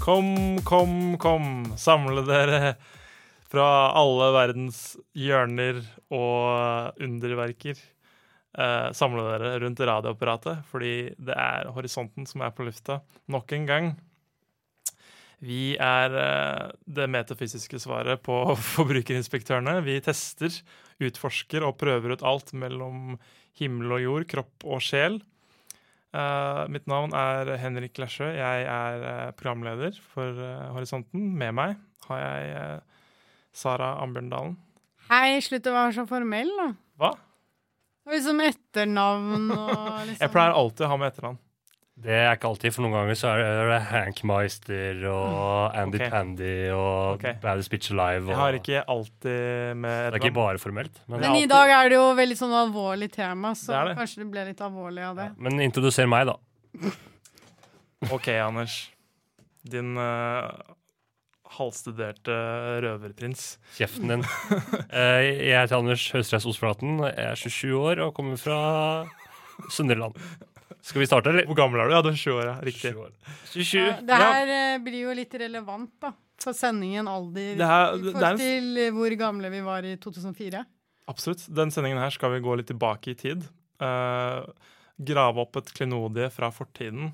Kom, kom, kom. Samle dere fra alle verdens hjørner og underverker. Eh, samle dere rundt radioapparatet, fordi det er horisonten som er på lufta nok en gang. Vi er eh, det metafysiske svaret på forbrukerinspektørene. Vi tester, utforsker og prøver ut alt mellom himmel og jord, kropp og sjel. Eh, mitt navn er Henrik Lesjø. Jeg er uh, programleder for uh, Horisonten. Med meg har jeg Sara Ambjørndalen. Hei, slutt å være så formell, da. Hva? Og liksom etternavn og liksom Jeg pleier alltid å ha med etternavn. Det er ikke alltid, for noen ganger så er det Hank Meister og Andy okay. Pandy og okay. Baddest Bitch Alive. Og, Jeg har ikke alltid med det er ikke bare formelt. Men, Men i dag er det jo veldig sånn alvorlig tema, så Det det. kanskje det ble litt alvorlig av det. men introduser meg, da. OK, Anders. Din uh, halvstuderte røverprins. Kjeften din. Eh, jeg heter Anders Høstreis Osflaten. Jeg er 27 år og kommer fra Søndre Land. Skal vi starte, eller? Hvor gammel er du? Ja, du er 20 år, ja. Riktig. 27 år. 27. Ja, det her ja. blir jo litt relevant, da. For sendingen alder Det her- i det er forhold til eh, hvor gamle vi var i 2004. Absolutt. Den sendingen her skal vi gå litt tilbake i tid. Uh, grave opp et klenodie fra fortiden.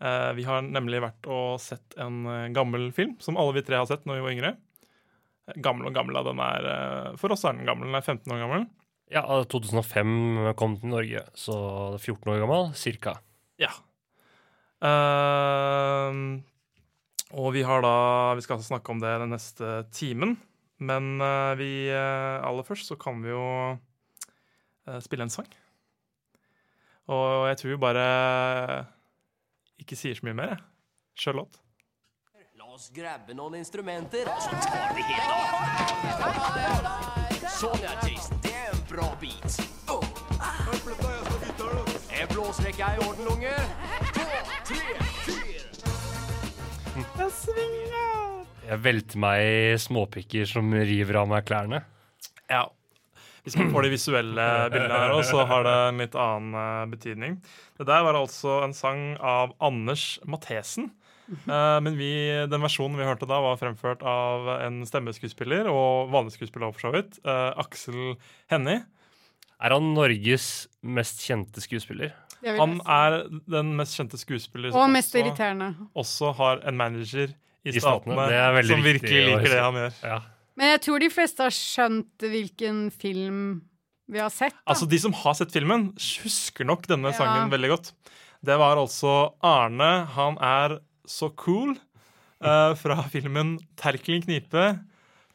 Uh, vi har nemlig vært og sett en uh, gammel film, som alle vi tre har sett når vi var yngre. Eh, Gammel og gammel. Den er, eh, for oss er den gammel. Den er 15 år gammel. Ja, 2005 kom til Norge, så 14 år gammel, cirka. Ja. Uh, og vi har da Vi skal altså snakke om det den neste timen. Men uh, vi uh, aller først så kan vi jo eh, spille en sang. Og jeg tror vi bare ikke sier så mye mer, jeg. Kjør låt. La oss grabbe noen instrumenter, så tar vi helt av. Sånn ja, En blåsrekke er i orden, unger. To, tre, fire. Jeg velter meg i småpikker som river av meg klærne. Ja. Hvis man får de visuelle bildene her også, så har det en litt annen eh, betydning. Det der var altså en sang av Anders Mathesen. Eh, men vi, den versjonen vi hørte da, var fremført av en stemmeskuespiller og vanlig skuespiller for så vidt. eh, Aksel Hennie. Er han Norges mest kjente skuespiller? Han er den mest kjente skuespiller Og mest også, irriterende. også har en manager i, I statene. som virkelig å liker det han gjør. Ja. Men jeg tror de fleste har skjønt hvilken film vi har sett. Da. Altså, De som har sett filmen, husker nok denne Ja. sangen veldig godt. Det var altså Arne, han er så cool, uh, fra filmen 'Terkelen knipe'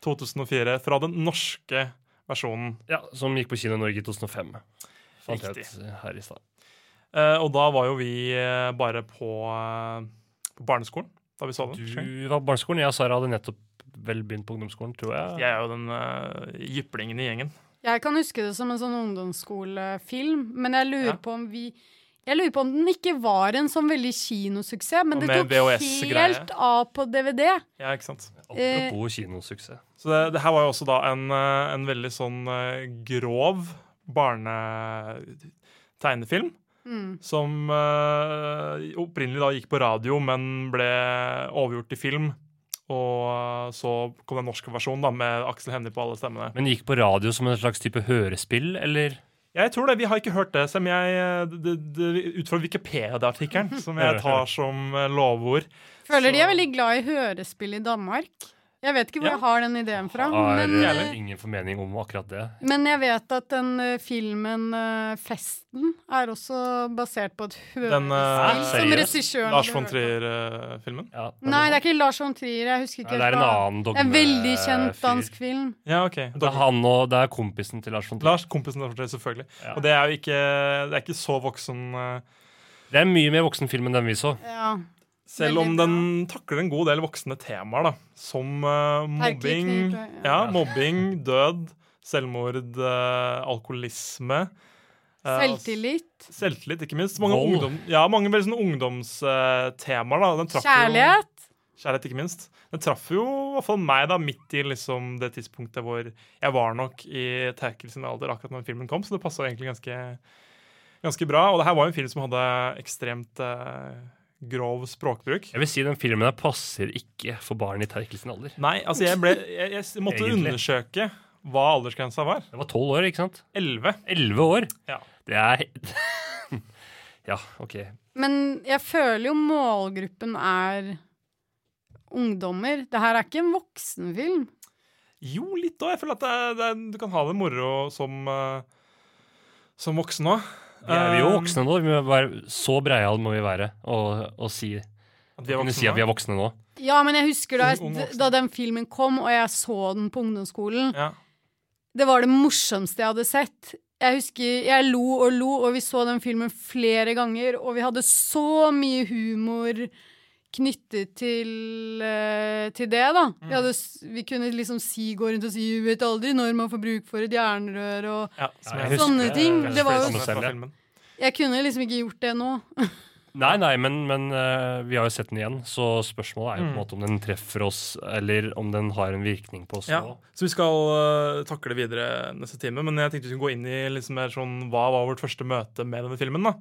2004. Fra den norske versjonen. ja, Som gikk på kino i Norge i 2005. Fant Riktig. her i stad. Eh, og da var jo vi eh, bare på, eh, på barneskolen da vi så den. Du var på barneskolen. Jeg og Sara hadde nettopp vel begynt på ungdomsskolen, tror jeg. Jeg er jo den uh, jyplingen i gjengen. Jeg kan huske det som en sånn ungdomsskolefilm, men jeg lurer Ja. på om vi jeg lurer på om den ikke var en sånn veldig kinosuksess, men det tok helt av på DVD. Ja, ikke sant? Apropos kinosuksess. Så det, det her var jo også da en, eh, en veldig sånn eh, grov barnetegnefilm. Mm. Som uh, opprinnelig da gikk på radio, men ble overgjort til film. Og eh, så kom den norske versjonen da, med Aksel Hennie på alle stemmene. Men gikk på radio som en slags type hørespill, eller? Jeg tror det, Vi har ikke hørt det, Som Jeg, eh, det, det, ut fra Wikipedia-artikkelen, som jeg tar som lovord. Føler de er veldig glad i hørespill i Danmark. Jeg vet ikke hvor Ja. jeg har den ideen fra. Har Men, eh, eh, ingen formening om akkurat det. men jeg vet at den uh, filmen uh, 'Festen' er også basert på et Den, hørespill uh, som regissøren Lars von. Trier-filmen. Ja, Nei, det er ikke Lars von Trier. Jeg husker Ja, ikke. det er en annen Det er en veldig kjent dansk film. Ja, OK. Det er han og det er kompisen til Lars von Trier. Lars, kompisen Lars von Trier, selvfølgelig. Ja. Og det er jo ikke, det er ikke så voksen uh, Det er mye mer voksen film enn den vi så. Ja. Selv om den takler en god del voksne temaer, da. Som uh, mobbing, ja, ja. mobbing, død, selvmord, uh, alkoholisme. eh, Selvtillit. Selvtillit, ikke minst. Mange, Vold. ungdom, ja, mange veldig sånne ungdomstemaer. da. Kjærlighet. jo- Kjærlighet. Ikke minst. Den traff jo i hvert fall meg da, midt i liksom, det tidspunktet hvor jeg var nok i Terkel sin alder akkurat når filmen kom, så det passa egentlig ganske, ganske bra. Og det her var jo en film som hadde ekstremt eh, grov språkbruk. Jeg vil si den filmen her passer ikke for barn i Terkel sin alder. Nei, altså jeg, ble, jeg, jeg måtte Egentlig. undersøke hva aldersgrensa var. Det var tolv år, ikke sant? Elleve. Elleve år. Ja. Det er Ja, OK. Men jeg føler jo målgruppen er ungdommer. Det her er ikke en voksenfilm. Jo, litt òg. Jeg føler at det, er- det, er- du kan ha det moro som, eh, som voksen òg. Vi er jo voksne nå. Vi må være, så breial må vi være og, og si, At vi kunne si at vi er voksne nå. Ja, men jeg husker da, jeg, da den filmen kom, og jeg så den på ungdomsskolen. Ja. Det var det morsomste jeg hadde sett. Jeg husker jeg lo og lo, og vi så den filmen flere ganger, og vi hadde så mye humor knyttet til, eh, til det, da. Vi, hadde, vi kunne liksom si, gå rundt og si 'vi vet aldri når man får bruk for et jernrør', og Ja, jeg husker- Sånne ting, jeg det var jo-. Jeg kunne liksom ikke gjort det nå. Nei, nei, men, men uh, vi har jo sett den igjen, så spørsmålet er jo på en Mm. måte om den treffer oss, eller om den har en virkning på oss Ja, nå. så vi skal uh, takle videre neste time, men jeg tenkte vi skulle gå inn i liksom mer sånn, hva var vårt første møte med denne filmen. da.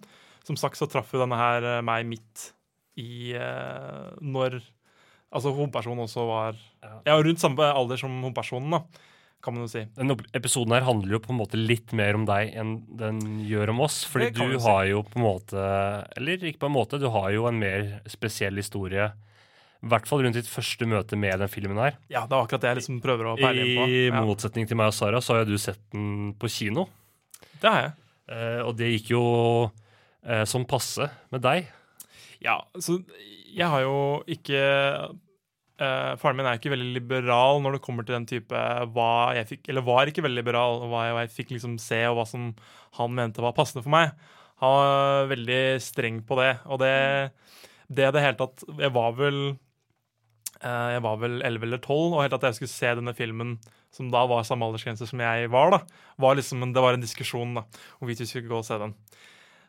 Som sagt så traff jo denne her eh, meg midt i uh, når Altså hovedpersonen også var Ja. Rundt samme alder som hovedpersonen, da, kan man jo si. Denne episoden her handler jo på en måte litt mer om deg enn den gjør om oss. Fordi du si. har jo på en måte Eller ikke på en måte, du har jo en mer spesiell historie. I hvert fall rundt ditt første møte med den filmen her. Ja, det var akkurat det jeg liksom prøver å peile inn på. I motsetning til meg og Sara, så har jo du sett den på kino. det har jeg. Eh, og det gikk jo eh, som passe med deg. Ja, så jeg har jo ikke Uh, Faren min er ikke veldig liberal når det kommer til den type hva jeg fikk Eller var ikke veldig liberal, hva jeg, hva jeg fikk liksom se, og hva som han mente var passende for meg. Han var veldig streng på det. Og det det det hele tatt Jeg var vel uh, Jeg var vel 11 eller 12, og helt at jeg skulle se denne filmen som da var samme aldersgrense som jeg var, da, var liksom, det var en diskusjon da, hvorvidt vi skulle gå og se den.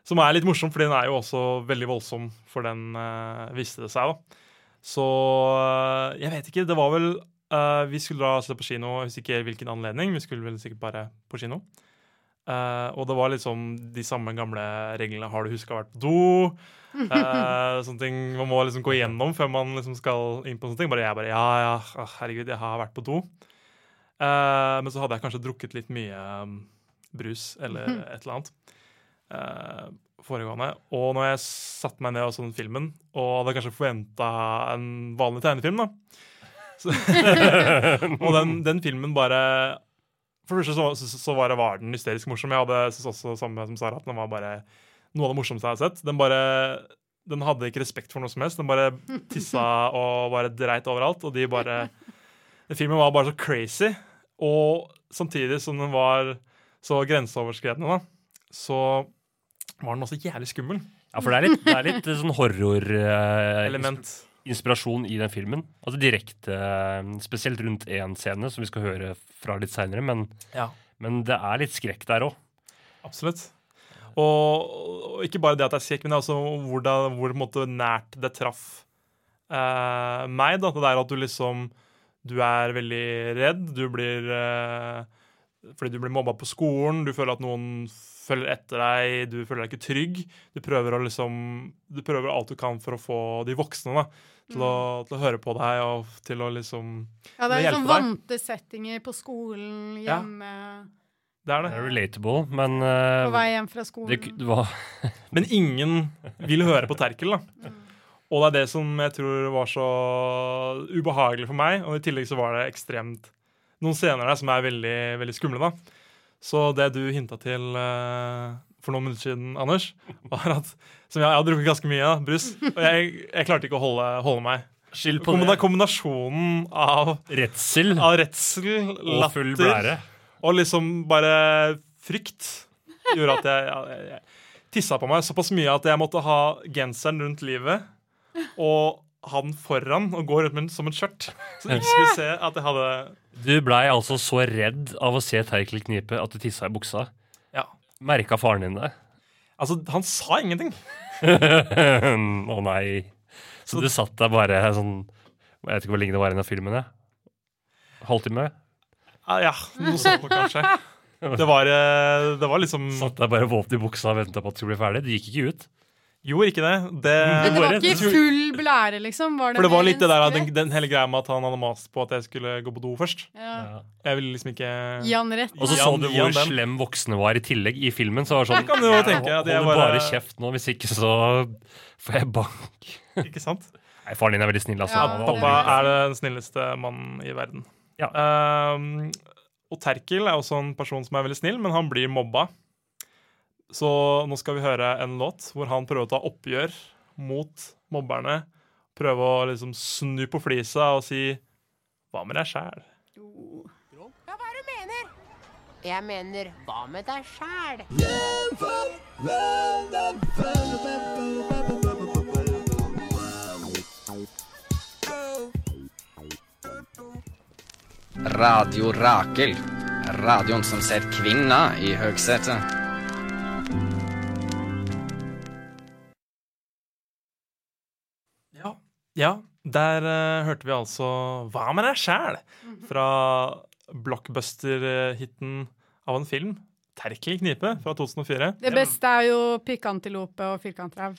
Som er litt morsom, for den er jo også veldig voldsom, for den uh, viste det seg, da. Så uh, jeg vet ikke. Det var vel uh, Vi skulle da se på kino, jeg husker ikke hvilken anledning. Vi skulle vel sikkert bare på kino. Og det var liksom de samme gamle reglene. Har du huska å være på do? Sånne ting man må liksom gå igjennom før man liksom skal inn på sånne ting. Bare jeg bare Ja, ja, ah, herregud, jeg har vært på do. Men så hadde jeg kanskje drukket litt mye um, brus eller et eller annet foregående. Og når jeg satte meg ned og så den filmen, og hadde kanskje forventa en vanlig tegnefilm, da så, Og den, den filmen bare For det første så, så, så var, det, var den hysterisk morsom. Jeg hadde synes også samme som Sara, at den var bare noe av det morsomste jeg har sett. Den bare den hadde ikke respekt for noe som helst. Den bare tissa og bare dreit overalt. Og de bare filmen var bare så crazy. Og samtidig som den var så grenseoverskredende, da, så var den også jævlig skummel. Ja, for det er litt, det er litt sånn horrorinspirasjon Element. i den filmen. Altså direkte, eh, Spesielt rundt én scene, som vi skal høre fra litt seinere. Men, Ja. men det er litt skrekk der òg. Absolutt. Og, og ikke bare det at det er skrekk, men også hvor, det, hvor måte, nært det traff eh, meg. Da. Det der at du liksom Du er veldig redd. Du blir eh, Fordi du blir mobba på skolen. Du føler at noen følger etter deg. Du føler deg ikke trygg. Du prøver å liksom Du prøver alt du kan for å få de voksne da, til, å, til å høre på deg og til å liksom Ja, det Det er liksom vante settinger på skolen, Ja. hjemme, Det er Det det. er relatable, men på eh, vei hjem fra skolen. det var Men ingen vil høre på Terkel, da. Og det er det som jeg tror var så ubehagelig for meg. Og i tillegg så var det ekstremt noen scener der som er veldig, veldig skumle, da. Så det du hinta til eh, for noen minutter siden, Anders, var at som jeg, jeg har drukket ganske mye da, brus, og jeg, jeg klarte ikke å holde, holde meg. Skyld på Kombina det. kombinasjonen av, Redsel av redsel, og full blære. og liksom bare frykt gjorde at jeg, jeg, jeg tissa på meg såpass mye at jeg måtte ha genseren rundt livet og han foran og går rundt med den som et skjørt. Så du ikke skulle se at jeg hadde Du blei altså så redd av å se Terkel knipe at du tissa i buksa. Ja. Merka faren din det? Altså, han sa ingenting. Å nei. Så du satt der bare sånn Jeg vet ikke hvor lenge det var igjen av filmen. jeg. Halvtime? Ah, Ja, noe sånt kanskje. Det var, eh, det var liksom Satt der bare våpen i buksa og venta på at det skulle bli ferdig. Du gikk ikke ut. Gjorde ikke det. det Men det var ikke full blære, liksom? Var det for det var litt det der, den, den hele greia med at han hadde mast på at jeg skulle gå på do først. Ja. Jeg ville liksom ikke Gi han rett. Og så så du hvor slem voksne var i tillegg i filmen. Så var sånn Jeg kan jo tenke at jeg bare- bare kjeft nå, hvis ikke så får jeg bank. Ikke sant? Nei, faren din er veldig snill, altså. Ja, Pappa er den snilleste mannen i verden. Ja. Ehm, og Terkel er også en person som er veldig snill, men han blir mobba. Så nå skal vi høre en låt hvor han prøver å ta oppgjør mot mobberne. Prøve å liksom snu på flisa og si 'hva med deg sjæl'? Ja, hva er det du mener? Jeg mener, hva med deg sjæl? Radio Rakel. Radioen som ser kvinna i høgsetet. Ja. der uh, hørte vi altså 'Hva med deg sjæl?' fra blockbuster-hiten av en film. 'Terkel knipe' fra 2004. Det beste er jo pikkantilope og firkantrev.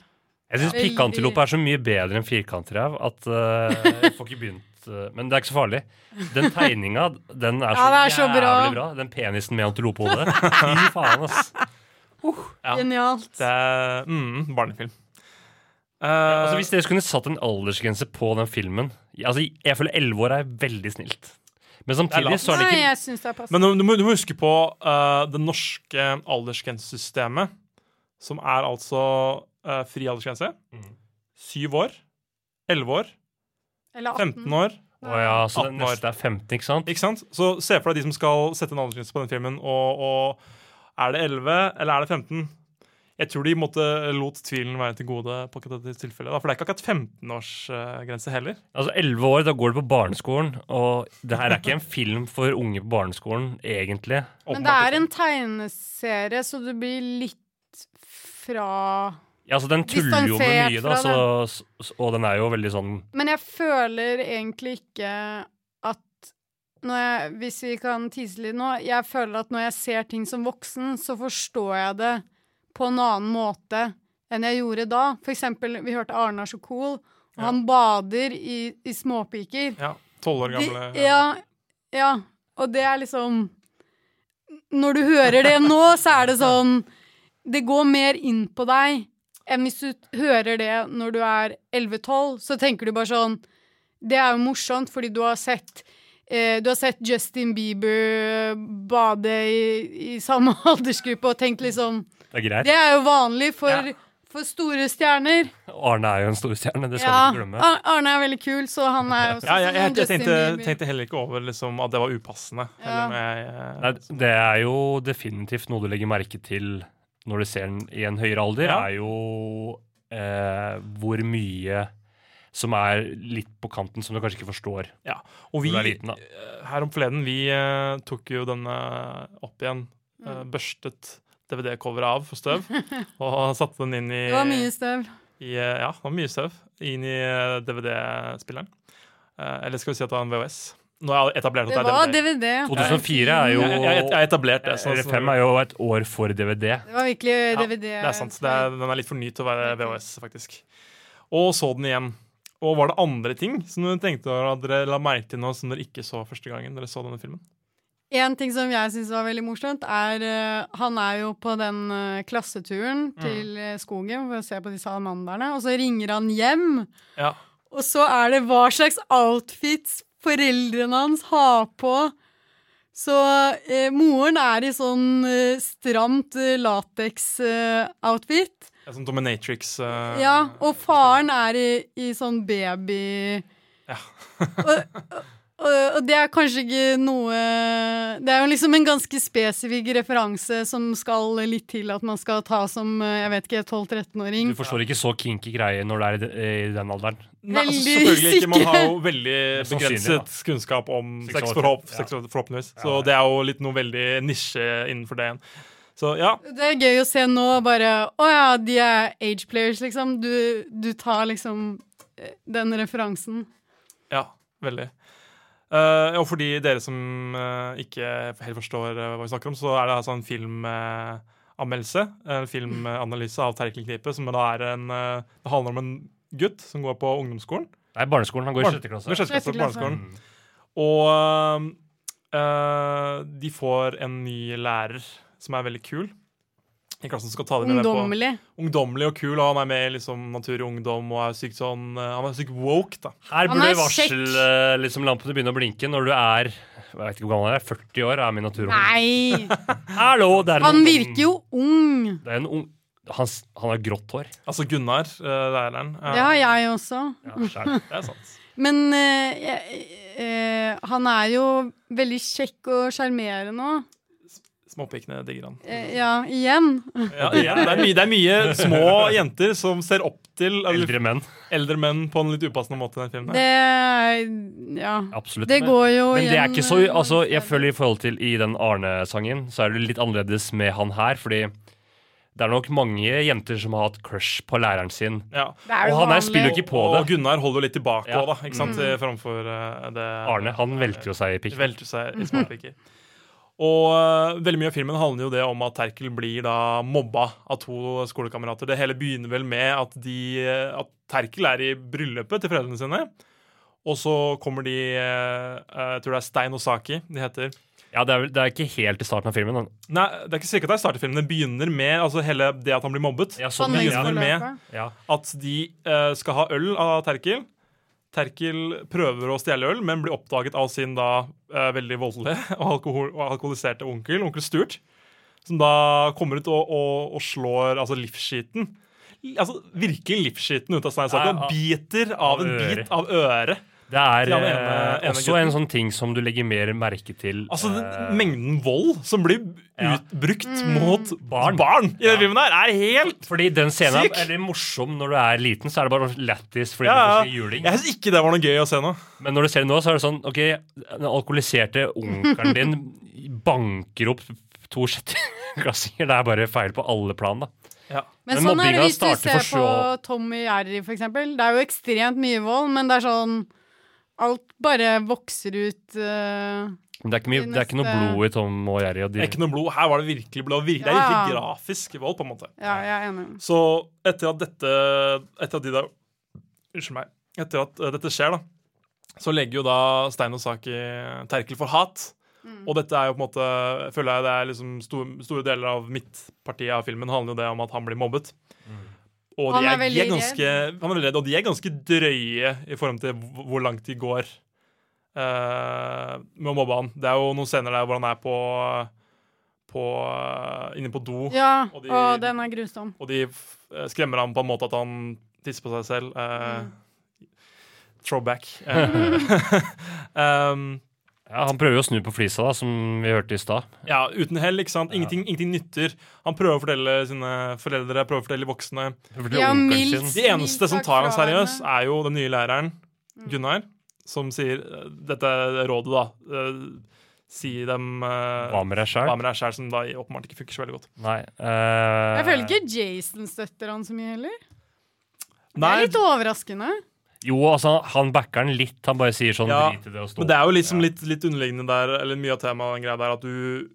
Jeg syns pikantilope pikkantilope er så mye bedre enn firkantrev at uh, jeg får ikke begynt eh, Men det er ikke så farlig. Den tegninga, den er så, Ja, er så jævlig bra. Den penisen med antilopehode. Fy faen, ass. Ja. Genialt. Det er mm, barnefilm. Eh, Altså, hvis dere skulle satt en aldersgrense på den filmen altså, Jeg føler elleve år er veldig snilt. Men samtidig så er det Nei, ikke jeg synes det er. Men du, må, du må huske på uh, det norske aldersgrensesystemet, som er altså uh, fri aldersgrense. Mhm. Syv år. Elleve år. Eller 18. 15 år. Å ja, så 18 den neste er 15, ikke sant? Ikke sant? Så se for deg de som skal sette en aldersgrense på den filmen, og, og er det 11 eller er det 15? Jeg tror de måtte lot tvilen være til gode på akkurat dette tilfellet. For det er ikke akkurat 15-årsgrense heller. Altså 11 år, da går du på barneskolen, og det her er ikke en film for unge på barneskolen, egentlig. Men det er en tegneserie, så du blir litt fra Ja, altså Den tuller jo med mye, da, så, og den er jo veldig sånn Men jeg føler egentlig ikke at når jeg, Hvis vi kan tise litt nå Jeg føler at når jeg ser ting som voksen, så forstår jeg det på en annen måte enn jeg gjorde da. For eksempel, vi hørte Arne er så cool, og Ja. han bader i, i småpiker. Ja, 12 år gamle. De, ja, ja. Og det er liksom Når du hører det nå, så er det sånn Det går mer inn på deg enn hvis du hører det når du er 11-12. Så tenker du bare sånn Det er jo morsomt, fordi du har sett eh, du har sett Justin Bieber bade i, i samme aldersgruppe og tenkt liksom Det er greit. Det er jo vanlig for, Ja. for store stjerner. Arne er jo en storstjerne, det skal Ja, vi ikke glemme. Ar Arne er veldig kul, så han er jo Ja, jeg, jeg, sånn jeg tenkte, tenkte heller ikke over liksom, at det var upassende. Ja. Eller om eh, Nei, det er jo definitivt noe du legger merke til når du ser den i en høyere alder, Ja. er jo eh, hvor mye som er litt på kanten, som du kanskje ikke forstår og vi, liten. eh, her om forleden, vi uh, tok jo denne opp igjen. Mm. børstet DVD-coveret av for støv. og satte den inn i, Det var mye støv. i eh, Ja, det var mye støv. Inn i eh, DVD-spilleren. Eh, eller skal vi si at det var en VHS? Nå har jeg etablert at Det er DVD. DVD. 2004 er jo Jeg, har etablert det. sånn- RFM er jo et år for DVD. Det var virkelig DVD. Ja, Det er sant. Det er, den er litt for ny til å være VHS, faktisk. Og så den igjen. Og var det andre ting som dere tenkte at dere la merke til nå som dere ikke så første gangen dere så denne filmen? En ting som jeg syns var veldig morsomt, er uh, Han er jo på den uh, klasseturen Mm. til uh, skogen for å se på de salamanderne, og så ringer han hjem. Ja. Og så er det hva slags outfits foreldrene hans har på. Så moren er i sånn stramt eh, lateks-outfit. Er Sånn dominatrix ja, og faren er i, i sånn baby... Ja. og, og, det er kanskje ikke noe Det er jo liksom en ganske spesifikk referanse som skal litt til at man skal ta som jeg vet ikke, 12-13-åring. Du forstår ikke så kinky greie når du er i, den alderen. Nei, altså, selvfølgelig ikke. Man har jo veldig begrenset kunnskap om sex, forhåp, ja. sex forhåpentligvis. Så det er jo litt noe veldig nisje innenfor det igjen. Så ja. Det er gøy å se nå bare Å ja, de er age players, liksom. Du, du tar liksom eh, den referansen. Ja, veldig. Eh, og fordi dere som uh, ikke helt forstår uh, hva vi snakker om, så er det altså en filmanmeldelse, en filmanalyse av Terkel Knipe, som da er en Det handler om en gutt som går på ungdomsskolen. Nei, barneskolen. Han går i Barn- sjette klasse. går i sjette klasse Sjette klasse. barneskolen. Og eh, de får en ny lærer som er veldig kul. I klassen som skal ta dem med på Ungdommelig. Ungdommelig og kul, og han er med i liksom Natur og Ungdom og er sykt sånn eh, Han er sykt woke, da. Her burde varsellampene liksom, lampene begynne å blinke når du er jeg vet ikke hvor gammel han er, 40 år, er min natur. Nei! Hallo, det er Han virker jo ung. Det er en ung... Han, han har grått hår. Altså Gunnar, uh, læreren. Det har jeg også. Ja. Det er sant. Men uh, jeg- eh, han er jo veldig kjekk og sjarmerende òg. Småpikene digger han. Eh, ja, igjen. Ja, igjen, det, er mye, det er mye små jenter som ser opp til eller, Eldre menn. eldre menn på en litt upassende måte den filmen. Det Ja. Absolutt. Det går jo Men det er ikke så altså, Jeg føler i forhold til i den Arne-sangen, så er det litt annerledes med han her, fordi det er nok mange jenter som har hatt crush på læreren sin. Ja. Og han her spiller jo ikke på det. Og. Gunnar holder jo litt tilbake Ja. da, ikke sant? Mm. framfor eh, det Arne han velter jo seg i pikk. Velter seg i småpiker. Og eh, veldig mye av filmen handler jo det om at Terkel blir da mobba av to skolekamerater. Det hele begynner vel med at, de, eh, at Terkel er i bryllupet til foreldrene sine. Og så kommer de eh, Jeg tror det er Stein og Saki de heter. Ja, det er, vel- det er ikke helt i starten av filmen. da. Nei, det er ikke sikkert det er starten av filmen. Det begynner med altså hele det at han blir mobbet. Ja, sånn, begynner med Ja. at de uh, skal ha øl av Terkel. Terkel prøver å stjele øl, men blir oppdaget av sin da eh, veldig voldelige og, alkohol, og alkoholiserte onkel, onkel Sturt, som da kommer ut og, og, og slår altså livsskiten. Altså Virkelig livsskiten ut av Stein ja. Biter av en bit av øret. Det er Ja, ene- eh, ene også gutten. en sånn ting som du legger mer merke til. Altså den, eh, Mengden vold som blir Ja. utbrukt Mm. mot Barn. barn i Ja. denne filmen, her er helt Fordi den scenen Syk. er litt morsom når du er liten, så er det bare lættis fordi Ja, du ja. får juling. Jeg syns ikke det var noe gøy å se nå. Men når du ser det nå, så er det sånn OK, den alkoholiserte onkelen din banker opp to sjetteklassinger. Det er bare feil på alle plan, da. Men, Men sånn er det hvis du ser på Tommy Jerry, for eksempel. Det er jo ekstremt mye vold, men det er sånn Alt bare vokser ut uh, det er ikke, mye, det er ikke noe blod i Tom og Jerry. Og Det de, er ikke noe blod. Her var det virkelig blod. Det er virkelig grafisk vold, på en måte. Ja, jeg er enig. Så etter at dette Etter at de da Unnskyld meg. Etter at eh, dette skjer, da, så legger jo da Stein og Saki Terkel for hat. Mm. Og dette er jo på en måte føler jeg det er liksom store, store deler av mitt parti av filmen handler jo det om at han blir mobbet. Og de er er, ganske, han er redd, og de er ganske drøye i forhold til hvor langt de går uh, med å mobbe han. Det er jo noen scener der hvor han er på, på eh, inne på do. Ja, Og og, den er grusom. Og de eh, skremmer ham på en måte at han tisser på seg selv. Eh, Throwback. Eh, um, ja, han prøver jo å snu på flisa, da, som vi hørte i stad. ja, uten hell, ikke sant. Ingenting, ingenting nytter. Han prøver å fortelle sine foreldre, prøver å fortelle de voksne. Ja, mildt. sin. De eneste som tar han seriøst, er jo den nye læreren, Gunnar, som sier eh, dette rådet, da. eh, si dem eh, Hva med deg sjæl? hva med deg sjæl, som da åpenbart ikke funker så veldig godt. Nei. Uh... Jeg føler ikke Jason støtter han så mye heller. Det er litt overraskende. Jo, altså, han backer den litt. Han bare sier sånn Ja, drit i det å stå Men det er jo liksom Ja. litt, litt underliggende der, eller mye av temaet den greia der, at du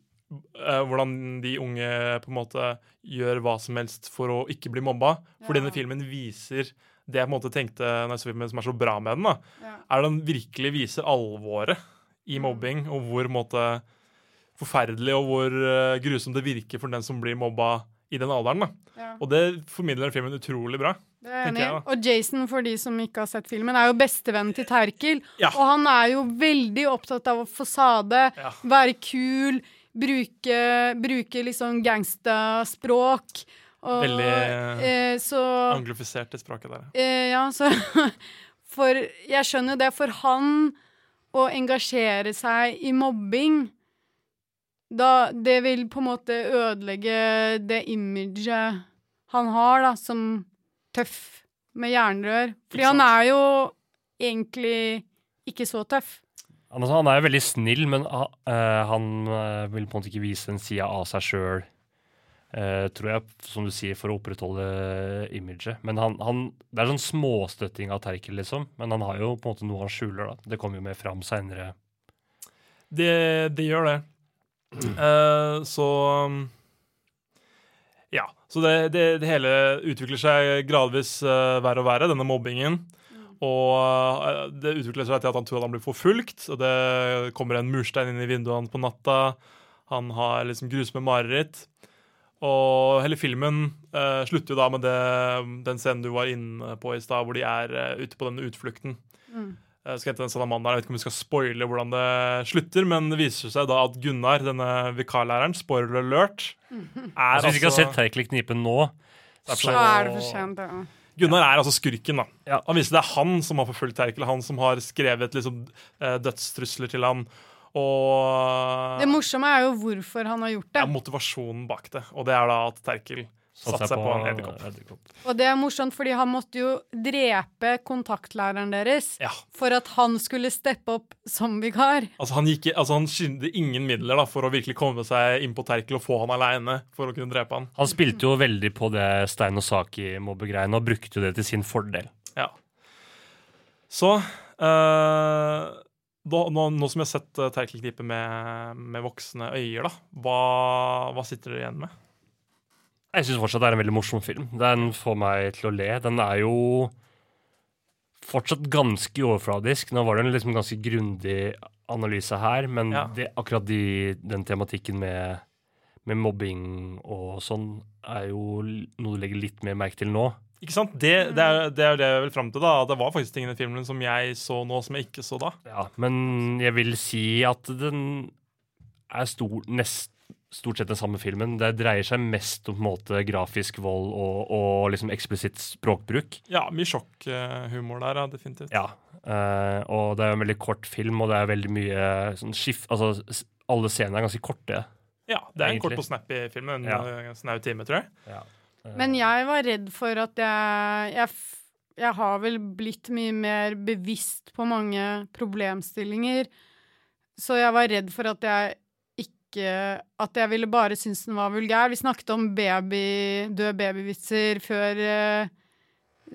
eh, Hvordan de unge på en måte gjør hva som helst for å ikke bli mobba. For Ja. denne filmen viser det jeg på en måte tenkte når jeg så filmen som er så bra med den, da, Ja. er den virkelig viser alvoret i mobbing, og hvor på en måte, forferdelig og hvor uh, grusomt det virker for den som blir mobba i den alderen. da. Ja. Og det formidler filmen utrolig bra. Det er enig. jeg. Og Jason, for de som ikke har sett filmen, er jo bestevennen til Terkel. Ja. Og han er jo veldig opptatt av fasade, Ja. være kul, bruke, bruke liksom gangsterspråk. Og, Veldig eh, Så Anglifisert det språket der. eh, Ja, så For jeg skjønner jo det. For han å engasjere seg i mobbing, da det vil på en måte ødelegge det imaget han har, da, som tøff med jernrør. Fordi han er jo egentlig ikke så tøff. Altså, han er jo veldig snill, men eh, han uh, vil på en måte ikke vise en side av seg sjøl, tror jeg, som du sier, for å opprettholde imaget. Men han, han, det er sånn småstøtting av Terkel, liksom. Men han har jo på en måte noe han skjuler, da. Det kommer jo mer fram seinere. Det, det gjør det. Eh, så um, Ja. Så det, det, det hele utvikler seg gradvis uh, verre og verre, denne mobbingen. Og eh, det utvikler seg til at han tror at han blir forfulgt, og det kommer en murstein inn i vinduet hans på natta. Han har liksom grusomme mareritt. Og hele filmen eh, slutter jo da med det, den scenen du var inne på i stad, hvor de er eh, ute på denne utflukten. Mm. Jeg skal hente den salamanderen. Jeg vet ikke om vi skal spoile hvordan det slutter, men det viser seg da at Gunnar, denne vikarlæreren, spoiler alert, er Altså, hvis vi ikke har altså sett Terkel i knipen nå, er Så er det for sent, ja. Gunnar er altså skurken, da. Ja. Han viser det er han som har forfulgt Terkel, han som har skrevet liksom, eh, dødstrusler til han. Og Det morsomme er jo hvorfor han har gjort det. ja, motivasjonen bak det. Og det er da at Terkel satte seg på en edderkopp. edderkopp. Og det er morsomt, fordi han måtte jo drepe kontaktlæreren deres Ja. for at han skulle steppe opp som vikar. Altså Han, gikk, altså han skyndte ingen midler da for å virkelig komme seg inn på Terkel og få han aleine for å kunne drepe han. Han spilte jo veldig på det Stein og Saki-mobbegreiene og brukte jo det til sin fordel. Ja. Så øh, da, nå, nå som jeg har sett uh, Terkel-knippet med, med voksne øyer, da, hva, hva sitter dere igjen med? Jeg syns fortsatt det er en veldig morsom film. Den får meg til å le. Den er jo fortsatt ganske overfladisk. Nå var det en liksom ganske grundig analyse her, men Ja. det, akkurat de, den tematikken med, med mobbing og sånn er jo noe du legger litt mer merke til nå. Ikke sant? Det, det, er, det er det jeg vil fram til. da Det var faktisk ting i den filmen som jeg så nå, som jeg ikke så da. Ja, men jeg vil si at den er stor, nest, stort sett den samme filmen. Det dreier seg mest om på en måte grafisk vold og, og liksom eksplisitt språkbruk. Ja, mye sjokkhumor der, ja, definitivt. Ja, uh, og det er en veldig kort film, og det er veldig mye sånn skift Altså, alle scenene er ganske korte. Ja, Det er en Egentlig. kort og snappy film. En Ja. snau time, tror jeg. Eh, Men jeg var redd for at jeg, jeg Jeg har vel blitt mye mer bevisst på mange problemstillinger. Så jeg var redd for at jeg ikke At jeg ville bare synes den var vulgær. Vi snakket om baby, døde babyvitser før uh,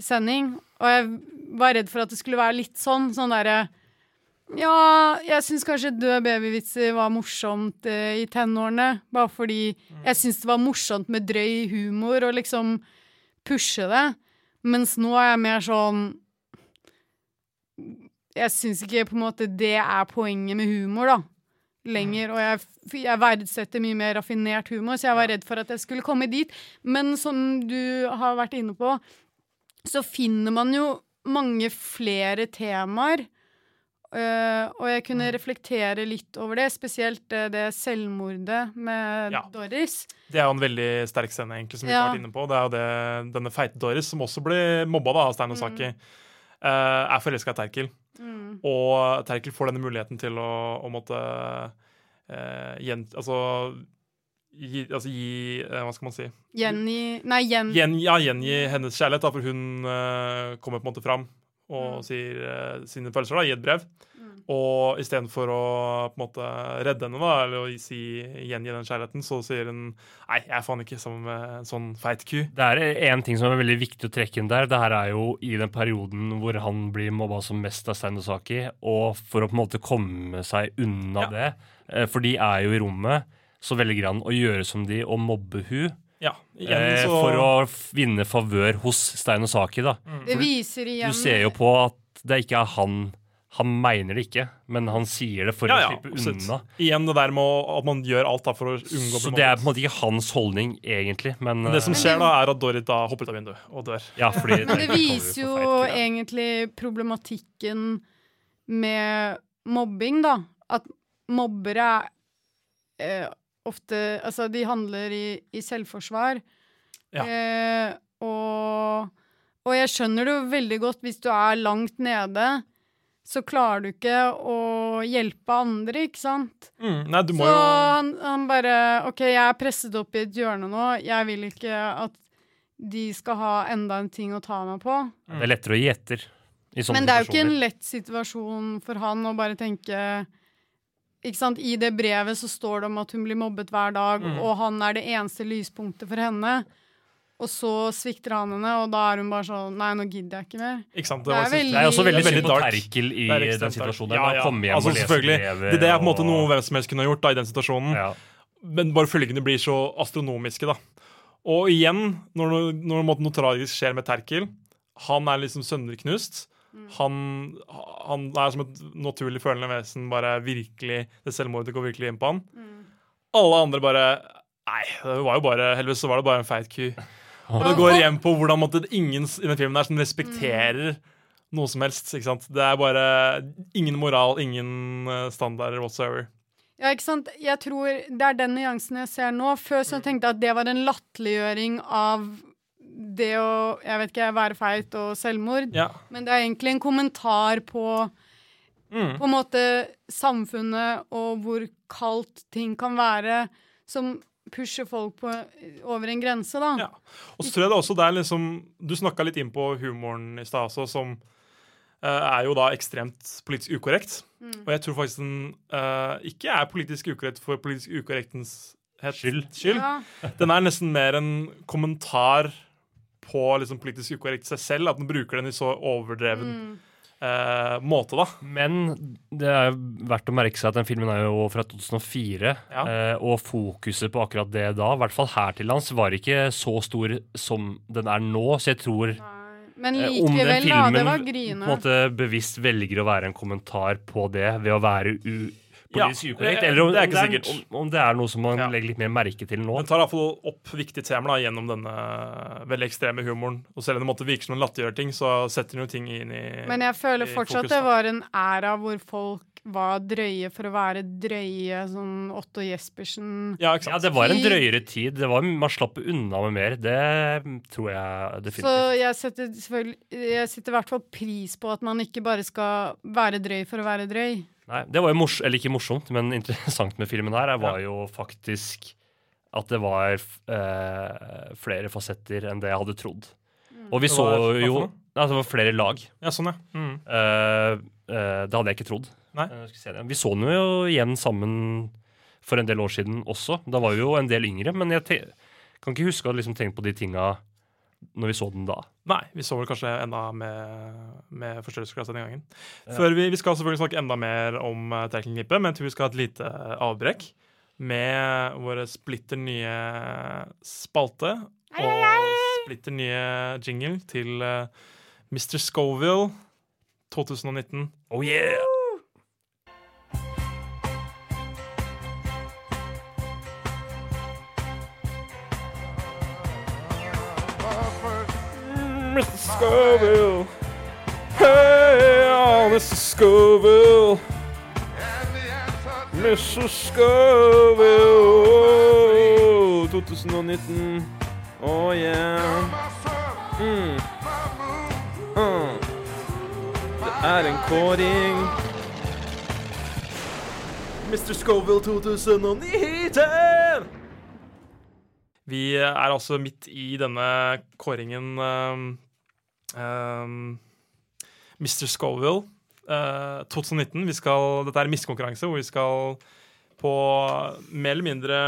sending, og jeg var redd for at det skulle være litt sånn. Sånn derre Ja, jeg syns kanskje død babyvitser var morsomt uh, i tenårene. Bare fordi jeg syns det var morsomt med drøy humor og liksom pushe det. Mens nå er jeg mer sånn Jeg syns ikke på en måte det er poenget med humor, da. Lenger. Og jeg, jeg verdsetter mye mer raffinert humor, så jeg var redd for at jeg skulle komme dit. Men som du har vært inne på, så finner man jo mange flere temaer. Uh, og jeg kunne reflektere litt over det, spesielt uh, det selvmordet med Ja. Doris. Det er jo en veldig sterk scene, egentlig, som vi Ja. har vært inne på. Det er jo det, denne feite Doris, som også ble mobba da, av Stein Osaki, eh, er forelska i Terkel. Mm. Og Terkel får denne muligheten til å, å måtte eh, gjen, altså, gi, altså gi eh, Hva skal man si? Gjengi Nei, gjen... Gjen, ja, gjengi hennes kjærlighet, da, for hun eh, kommer på en måte fram og sier eh, sine følelser da, i et brev. Og istedenfor å på en måte redde henne, da, eller å si, gjengi den kjærligheten, så sier hun nei, jeg er faen ikke sammen med en sånn feit ku. Det er en ting som er veldig viktig å trekke inn der. Det her er jo i den perioden hvor han blir mobba som mest av Stein og Saki, og for å på en måte komme seg unna Ja. det, eh, for de er jo i rommet, så velger han å gjøre som de og mobbe hun Ja, igjen eh, så for å vinne favør hos Stein og Saki, da. Det viser igjen Du ser jo på at det ikke er han Han mener det ikke, men han sier det for ja, å slippe ja, unna. Igjen det der med at man gjør alt da for å unngå Så det er på en måte ikke hans holdning, egentlig, men Men det som eh, skjer da, er at Dorrit da hopper ut av vinduet og dør. Ja, fordi Men det viser jo feil, egentlig problematikken med mobbing, da. At mobbere er eh, ofte Altså, de handler i, i selvforsvar. Ja. Eh, og, og jeg skjønner det jo veldig godt hvis du er langt nede, så klarer du ikke å hjelpe andre, ikke sant? Mm, nei, du må Så jo han, han bare OK, jeg er presset opp i et hjørne nå. Jeg vil ikke at de skal ha enda en ting å ta meg på. Det er lettere å gi etter. I sånne Men det er jo ikke en lett situasjon for han å bare tenke ikke sant? I det brevet så står det om at hun blir mobbet hver dag, Mm. og han er det eneste lyspunktet for henne. Og så svikter han henne, og da er hun bare sånn Nei, nå gidder jeg ikke mer. Ikke sant? Det er var- veldig- Det er også veldig Veldig dark. Terkel i er den situasjonen. Ja, Ja. Hjem Altså, og selvfølgelig. brevet. Det, det er på en måte noe hvem som helst kunne gjort da, i den situasjonen. ja. Men bare følgene blir så astronomiske, da. Og igjen, når, når måte noe tragisk skjer med Terkel Han er liksom sønderknust. Han, han er som et naturlig følende vesen. Bare virkelig Det selvmordet går virkelig inn på han. Alle andre bare Nei, det var jo bare heldigvis så var det bare en feit ku. Og det går igjen på hvordan måtte, ingen i den filmen der som respekterer noe som helst. ikke sant? Det er bare ingen moral, ingen eh, standarder whatsoever. Ja, ikke sant? Jeg tror det er den nyansen jeg ser nå. Før så tenkte jeg at det var en latterliggjøring av det å jeg vet ikke, være feit og selvmord. Ja. Men det er egentlig en kommentar på Mm. på en måte samfunnet og hvor kaldt ting kan være, som pusher folk på, over en grense, da. Ja. Og så tror jeg det også det er liksom Du snakka litt inn på humoren i stad også, som uh, er jo da ekstremt politisk ukorrekt. Og jeg tror faktisk den uh, ikke er politisk ukorrekt for politisk ukorrektens Skyld. skyld. Ja. Den er nesten mer en kommentar på liksom politisk ukorrekt seg selv. At den bruker den i så overdreven Mm. Eh, måte, da. Men det er verdt å merke seg at den filmen er jo fra 2004, Ja. Uh, og fokuset på akkurat det da, i hvert fall her til lands, var ikke så stor som den er nå. Så jeg tror Men eh, om den likevel, da. Det filmen var på en måte bevisst velger å være en kommentar på det ved å være u Ja, politisk ukorrekt, eh, eller om det er ikke er, sikkert. om, om det er noe som man Ja. legger litt mer merke til nå. Den tar iallfall opp viktige temaer da, gjennom denne veldig ekstreme humoren. Og selv om det måtte virke som en latterliggjør ting, så setter den jo ting inn i Men jeg føler fortsatt fokus, det var en æra hvor folk var drøye for å være drøye, sånn Otto Jespersen. Ja, Ja, det var en drøyere tid. Det var, man slapp unna med mer. Det tror jeg Så definitivt. jeg setter Jeg setter i hvert fall pris på at man ikke bare skal være drøy for å være drøy. Nei, det var jo mors eller ikke morsomt, men interessant med filmen her var jo faktisk at det var eh, flere fasetter enn det jeg hadde trodd. Og vi så var- jo nei, Det var flere lag. Ja, sånn, ja. Mm. Eh, eh, det hadde jeg ikke trodd. Nei. Eh, vi. Vi så den jo igjen sammen for en del år siden også. Da var vi jo en del yngre, men jeg kan ikke huske å ha liksom tenkt på de tinga når vi så den da. Nei, vi så vel kanskje enda med, med forstørrelsesglass denne gangen. Før vi, vi skal selvfølgelig snakke enda mer om uh, Terkelknippet, men jeg tror vi skal ha et lite avbrekk med våre splitter nye spalte og splitter nye jingle til uh, Mr. Scoville 2019. Oh yeah! Scoville. Hey, oh, Mrs. Scoville. Mr. Scoville. Oh, 2019. Oh yeah. Mm. Uh. Det er en kåring. Mr. Scoville 2019. Vi er altså midt i denne kåringen um, um, Mr. Scoville uh, 2019. Vi skal, dette er en miskonkurranse hvor vi skal på mer eller mindre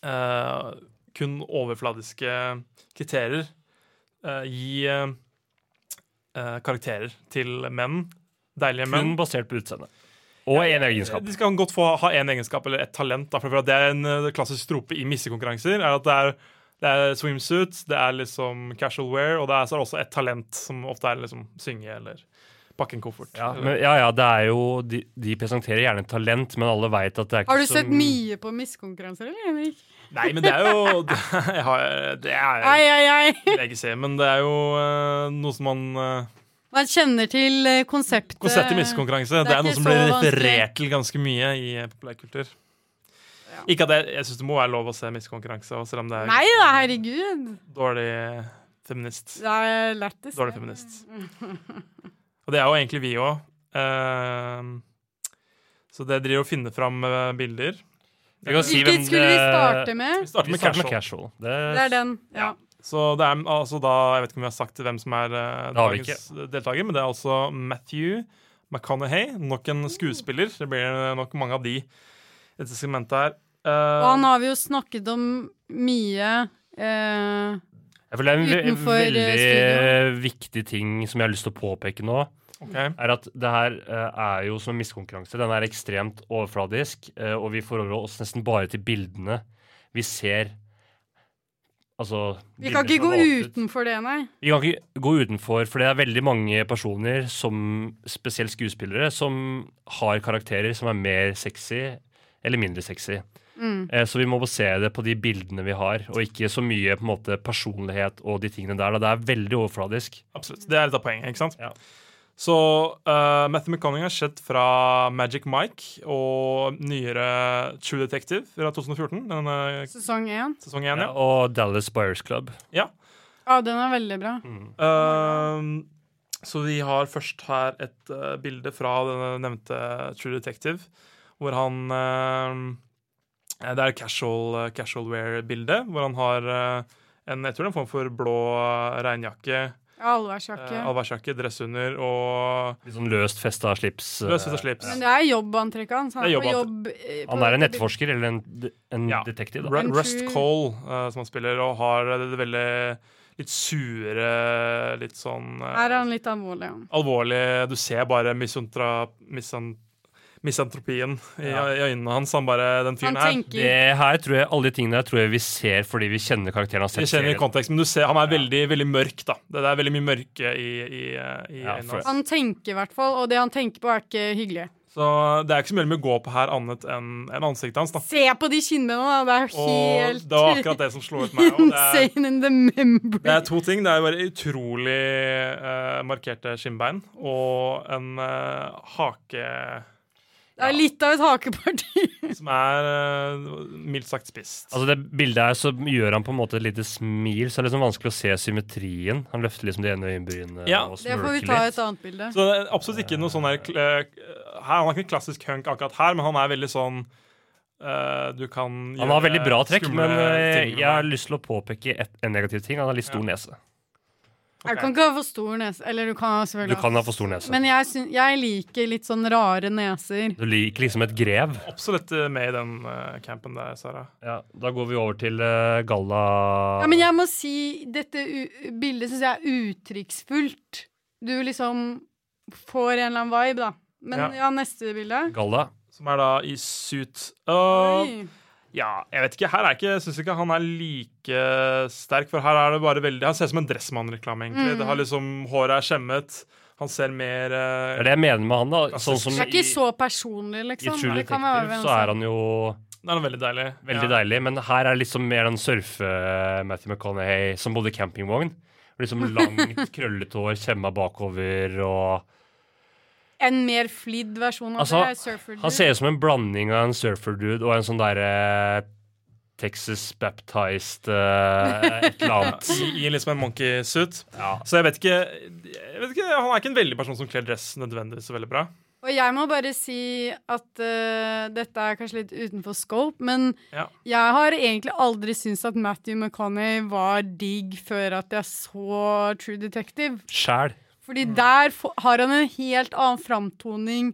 uh, kun overfladiske kriterier uh, gi karakterer til menn. Deilige menn. Kun basert på utseendet. Og én egenskap. De skal godt få ha én egenskap eller ett talent. Da, for det er en eh, klassisk trope i missekonkurranser. er at det er, det er swimsuit, det er liksom casual wear, og det er så er det også et talent, som ofte er liksom synge eller pakke en koffert. Ja, men, ja, ja, det er jo De, de presenterer gjerne talent, men alle veit at det er ikke Har du så sett mye på miskonkurranser, eller, Henrik? Nei, men det er jo Det, jeg har, det er Ai, ai, ai. vil jeg ikke ser, men det er jo uh, noe som man uh, Man kjenner til eh, konseptet. Konseptet miskonkurranse. Det det er noe som blir referert til ganske mye i eh, populærkultur. Ikke at jeg, jeg syns det må være lov å se missekonkurranse, selv om det er Nei da, herregud. dårlig feminist. Det er lættis. Dårlig feminist. Og det er jo egentlig vi òg. så det driver og finner fram eh, bilder. Vi si Hvilket skulle vi starte med? Vi starter Vi med starter med casual. casual. Det, Det er den. Ja. Så det er altså da Jeg vet ikke om vi har sagt hvem som er eh, vi dagens deltaker, men det er altså Matthew McConaughey. Nok en skuespiller. Det blir nok mange av de i dette segmentet her. Eh, Og han har vi jo snakket om mye. uh, Jeg føler det er en ve veldig studio. viktig ting som jeg har lyst til å påpeke nå. Okay. er at det her eh, er jo som en miskonkurranse. Den er ekstremt overfladisk, eh, og vi forholder oss nesten bare til bildene vi ser. Altså vi kan ikke gå utenfor det, nei. Vi kan ikke gå utenfor, for det er veldig mange personer, som, spesielt skuespillere, som har karakterer som er mer sexy eller mindre sexy. Mm. Eh, Så vi må basere det på de bildene vi har, og ikke så mye på en måte personlighet og de tingene der. Det er veldig overfladisk. Absolutt. Det er litt av poenget, ikke sant? Ja. Så uh, Matthew McConaughey har sett fra Magic Mike og nyere True Detective fra 2014. Denne Sesong én. sesong én, Ja, ja. og Dallas Buyers Club. Ja, den er veldig bra. Uh, så vi har først her et uh, bilde fra denne nevnte True Detective, hvor han uh, Det er casual, uh, casual wear-bilde, hvor han har uh, en, jeg tror det er en form for blå regnjakke, Allværsjakke. allværsjakke, dress under og Litt sånn løst festa slips. Løst festa slips. Men det er jobbantrekket hans. Han jobb. eh, på Han er en etterforsker eller en, en Ja. detektiv. Da. En Rust Cole, uh, som han spiller, og har det, det veldig litt sure, litt sånn uh, Her er han litt alvorlig. Ja. alvorlig. Du ser bare misantra, misan, misantropien i, Ja. i øynene hans. Han bare, den fyren her Det her tror jeg, Alle de tingene der tror jeg vi ser fordi vi kjenner karakteren. har Vi kjenner i kontekst, men du ser, han er veldig veldig mørk. da Det er veldig mye mørke i, i, i Ja, øynene hans. Han tenker i hvert fall, og det han tenker på, er ikke hyggelig. Så det er ikke så mye med å gå på her annet enn en ansiktet hans. da Se på de kinnbenene, da! Det er jo Og helt det var akkurat det som slo ut meg. Og det, er, det er to ting. Det er bare utrolig uh, markerte skinnbein og en uh, hake Det er litt av et hakeparti. som er uh, mildt sagt spist. Altså det bildet her så gjør han på en måte et lite smil, så det er liksom vanskelig å se symmetrien. Han løfter liksom det ene øyenbrynet Ja, og Det får vi ta litt. et annet bilde. Så det er absolutt ikke noe sånn her, eh, her Han er ikke en klassisk hunk akkurat her, men han er veldig sånn uh, Du kan Han har veldig bra trekk, men eh, jeg har lyst til å påpeke et, en negativ ting. Han har litt stor Ja. nese. Du kan ikke ha for stor nese. Eller du kan ha Du kan ha for stor nese. Men jeg, syn- jeg liker litt sånn rare neser. Du liker liksom et grev. Absolutt eh, med i den uh, campen der, Sara. Ja, da går vi over til uh, galla... Ja, men jeg må si dette u bildet syns jeg er uttrykksfullt. Du liksom får en eller annen vibe, da. Men Ja. ja, neste bilde. Galla. Som er da i suit. Uh, Oi. Ja, jeg vet ikke. Her er ikke, syns ikke han er like sterk, for her er det bare veldig Han ser ut som en Dressmann-reklame, egentlig. Mm. Det har liksom Håret er skjemmet. Han ser mer uh, Det er det jeg mener med han, da. Sånn som Det er ikke i, så personlig, liksom. i. True Det kan være Detective så er han jo Det er noe veldig deilig. veldig ja. deilig, men her er det liksom mer den surfe-Matthew McConaughey som bodde i campingvogn. Liksom langt, krøllete hår, kjemma bakover og En mer flidd versjon av Altså, det. Surfer-dude? Han ser ut som en blanding av en surfer-dude og en sånn derre Texas baptized uh, et eller annet. I, I liksom en monkey suit. Ja. Så jeg vet ikke jeg vet ikke, Han er ikke en veldig person som kler dress nødvendigvis så veldig bra. Og jeg må bare si at uh, dette er kanskje litt utenfor scope, men Ja. jeg har egentlig aldri syntes at Matthew McConney var digg før at jeg så True Detective. Sjæl. Fordi der har han en helt annen framtoning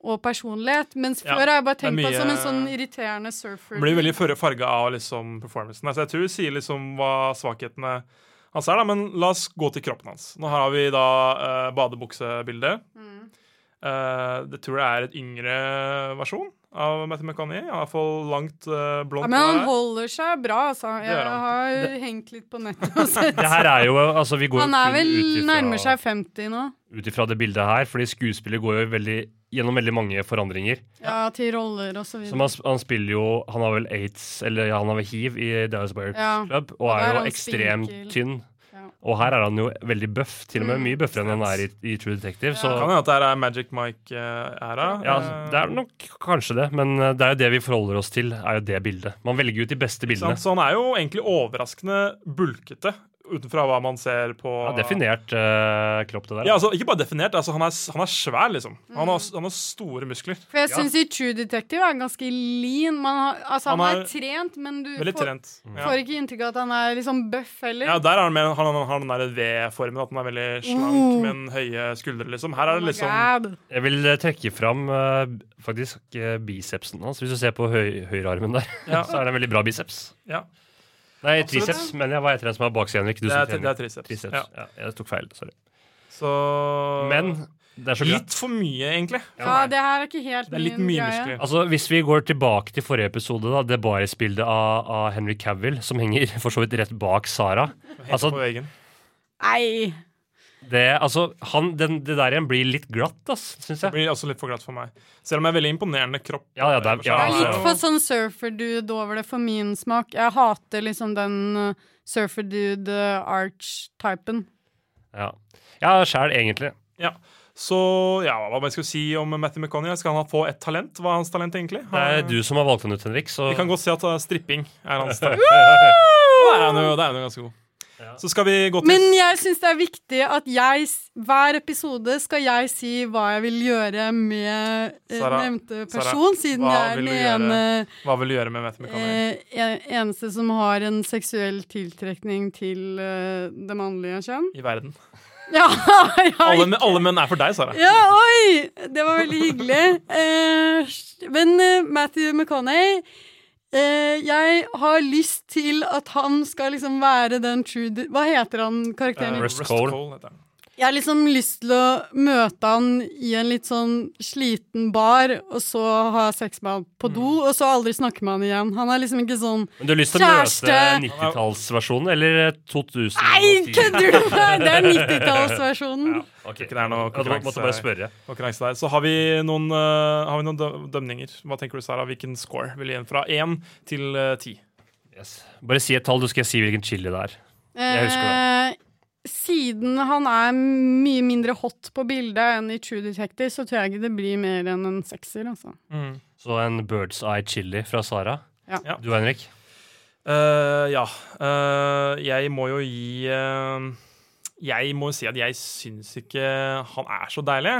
og personlighet. Mens før har jeg bare tenkt på han som en sånn irriterende surfer. Blir veldig farga av liksom performancen. Altså, jeg tror vi sier liksom hva svakhetene hans er, da, men la oss gå til kroppen hans. Nå har vi da uh, badebuksebildet. Mm. Eh, det tror jeg er et yngre versjon av Matthew McConney. Han iallfall langt uh, Ja, men han holder seg bra, altså. Jeg har det... hengt litt på nettet og sett. Det her er jo Altså, vi går Han er vel utifra, nærmer seg 50 nå. ut ifra det bildet her, fordi skuespillet går jo veldig gjennom veldig mange forandringer. Ja, til roller og så videre. videre. han, han spiller jo Han har vel aids, eller ja, han har vel hiv i Dallas Buyers Ja. Club, og Og er er jo ekstremt tynn. Ja. Og her er han jo veldig buff, til og med mye bøffere enn han er i, i True Detective. Så Kan hende at det er Magic Mike-æra. ja, det er nok kanskje det, men eh, det er jo det vi forholder oss til, er jo det bildet. Man velger ut de beste bildene. Så han er jo egentlig overraskende bulkete. Utenfra hva man ser på Ja, definert uh, kropp, det der. Ja, altså, ikke bare definert, altså, han, er, han er svær, liksom. Han har, han har store muskler. For jeg Ja. syns i True Detective er ganske lean. Man har, altså, han, Han er, er trent, men du får, trent. Ja. får ikke inntrykk av at han er liksom bøff heller. Ja, der har han, mer, han, han har den der V-formen, at han er veldig slank, Oh. men høye skuldre, liksom. Her er Oh det liksom oh Jeg vil eh, trekke fram uh, faktisk eh, bicepsen hans. Hvis du ser på høy, høyrearmen der, Ja. så er det en veldig bra biceps. Ja. Nei, Absolutt. triceps, men jeg var etter en som har baksiden, ikke du Det som er, det er triceps. Triceps. Ja. Ja. jeg tok feil. Sorry. Så Men det er så. Litt for mye, egentlig. Ja, det her er ikke helt Det er min greie. Altså, Hvis vi går tilbake til forrige episode, da, det barisbildet av, av Henry Cavill, som henger for så vidt rett bak Sara Helt Altså, på veggen. Nei. Det, altså han, den, det der igjen blir litt glatt, ass, syns Det blir også litt for glatt for meg. Selv om jeg er veldig imponerende kropp. Ja, ja, det er- ja, Jeg er litt for sånn surfer-dude over det for min smak. Jeg hater liksom den uh, surfer-dude-arch-typen. Ja, ja sjæl, egentlig. Ja. Så ja, hva man skal si om Matthew McConney? Skal han få et talent? Hva er hans talent, egentlig? Det er du som har valgt han ut, Henrik. Så Vi kan godt si at uh, stripping er hans talent. Det da er han jo ganske god. Så skal vi gå til Men jeg syns det er viktig at jeg hver episode skal jeg si hva jeg vil gjøre med eh, Sara, nevnte Sara, person, siden jeg er den ene Hva vil du gjøre med Matthew McConney? eh, eneste som har en seksuell tiltrekning til uh, det mannlige kjønn. I verden. Ja, ja, Alle, men- alle menn er for deg, Sara. Ja, oi! Det var veldig hyggelig. Eh, men eh, Matthew McConney Jeg har lyst til at han skal liksom være den true Hva heter han karakteren? Eh, Rust Cole. heter han. Jeg har liksom lyst til å møte han i en litt sånn sliten bar, og så ha sex med han på do, og så aldri snakke med han igjen. Han er liksom ikke sånn kjæreste Men du har lyst til å møte 90-tallsversjonen eller 2000? Nei, kødder du? Det er 90-tallsversjonen. Ok. Ikke det er noe Ja, spørre. konkurranse der. Så har vi noen, uh, har vi noen dø- dømninger. Hva tenker du, Sara? Hvilken score vil du gi en fra én til uh, ti? Yes. Bare si et tall, du skal jeg si hvilken chili det er. Jeg husker Eh, siden han er mye mindre hot på bildet enn i True Detective, så tror jeg ikke det blir mer enn en sekser, altså. Så en Bird's Eye chili fra Sara. Ja. Ja. Du, Henrik? Uh, ja. Uh, jeg må jo gi uh, Jeg må jo si at jeg syns ikke han er så deilig.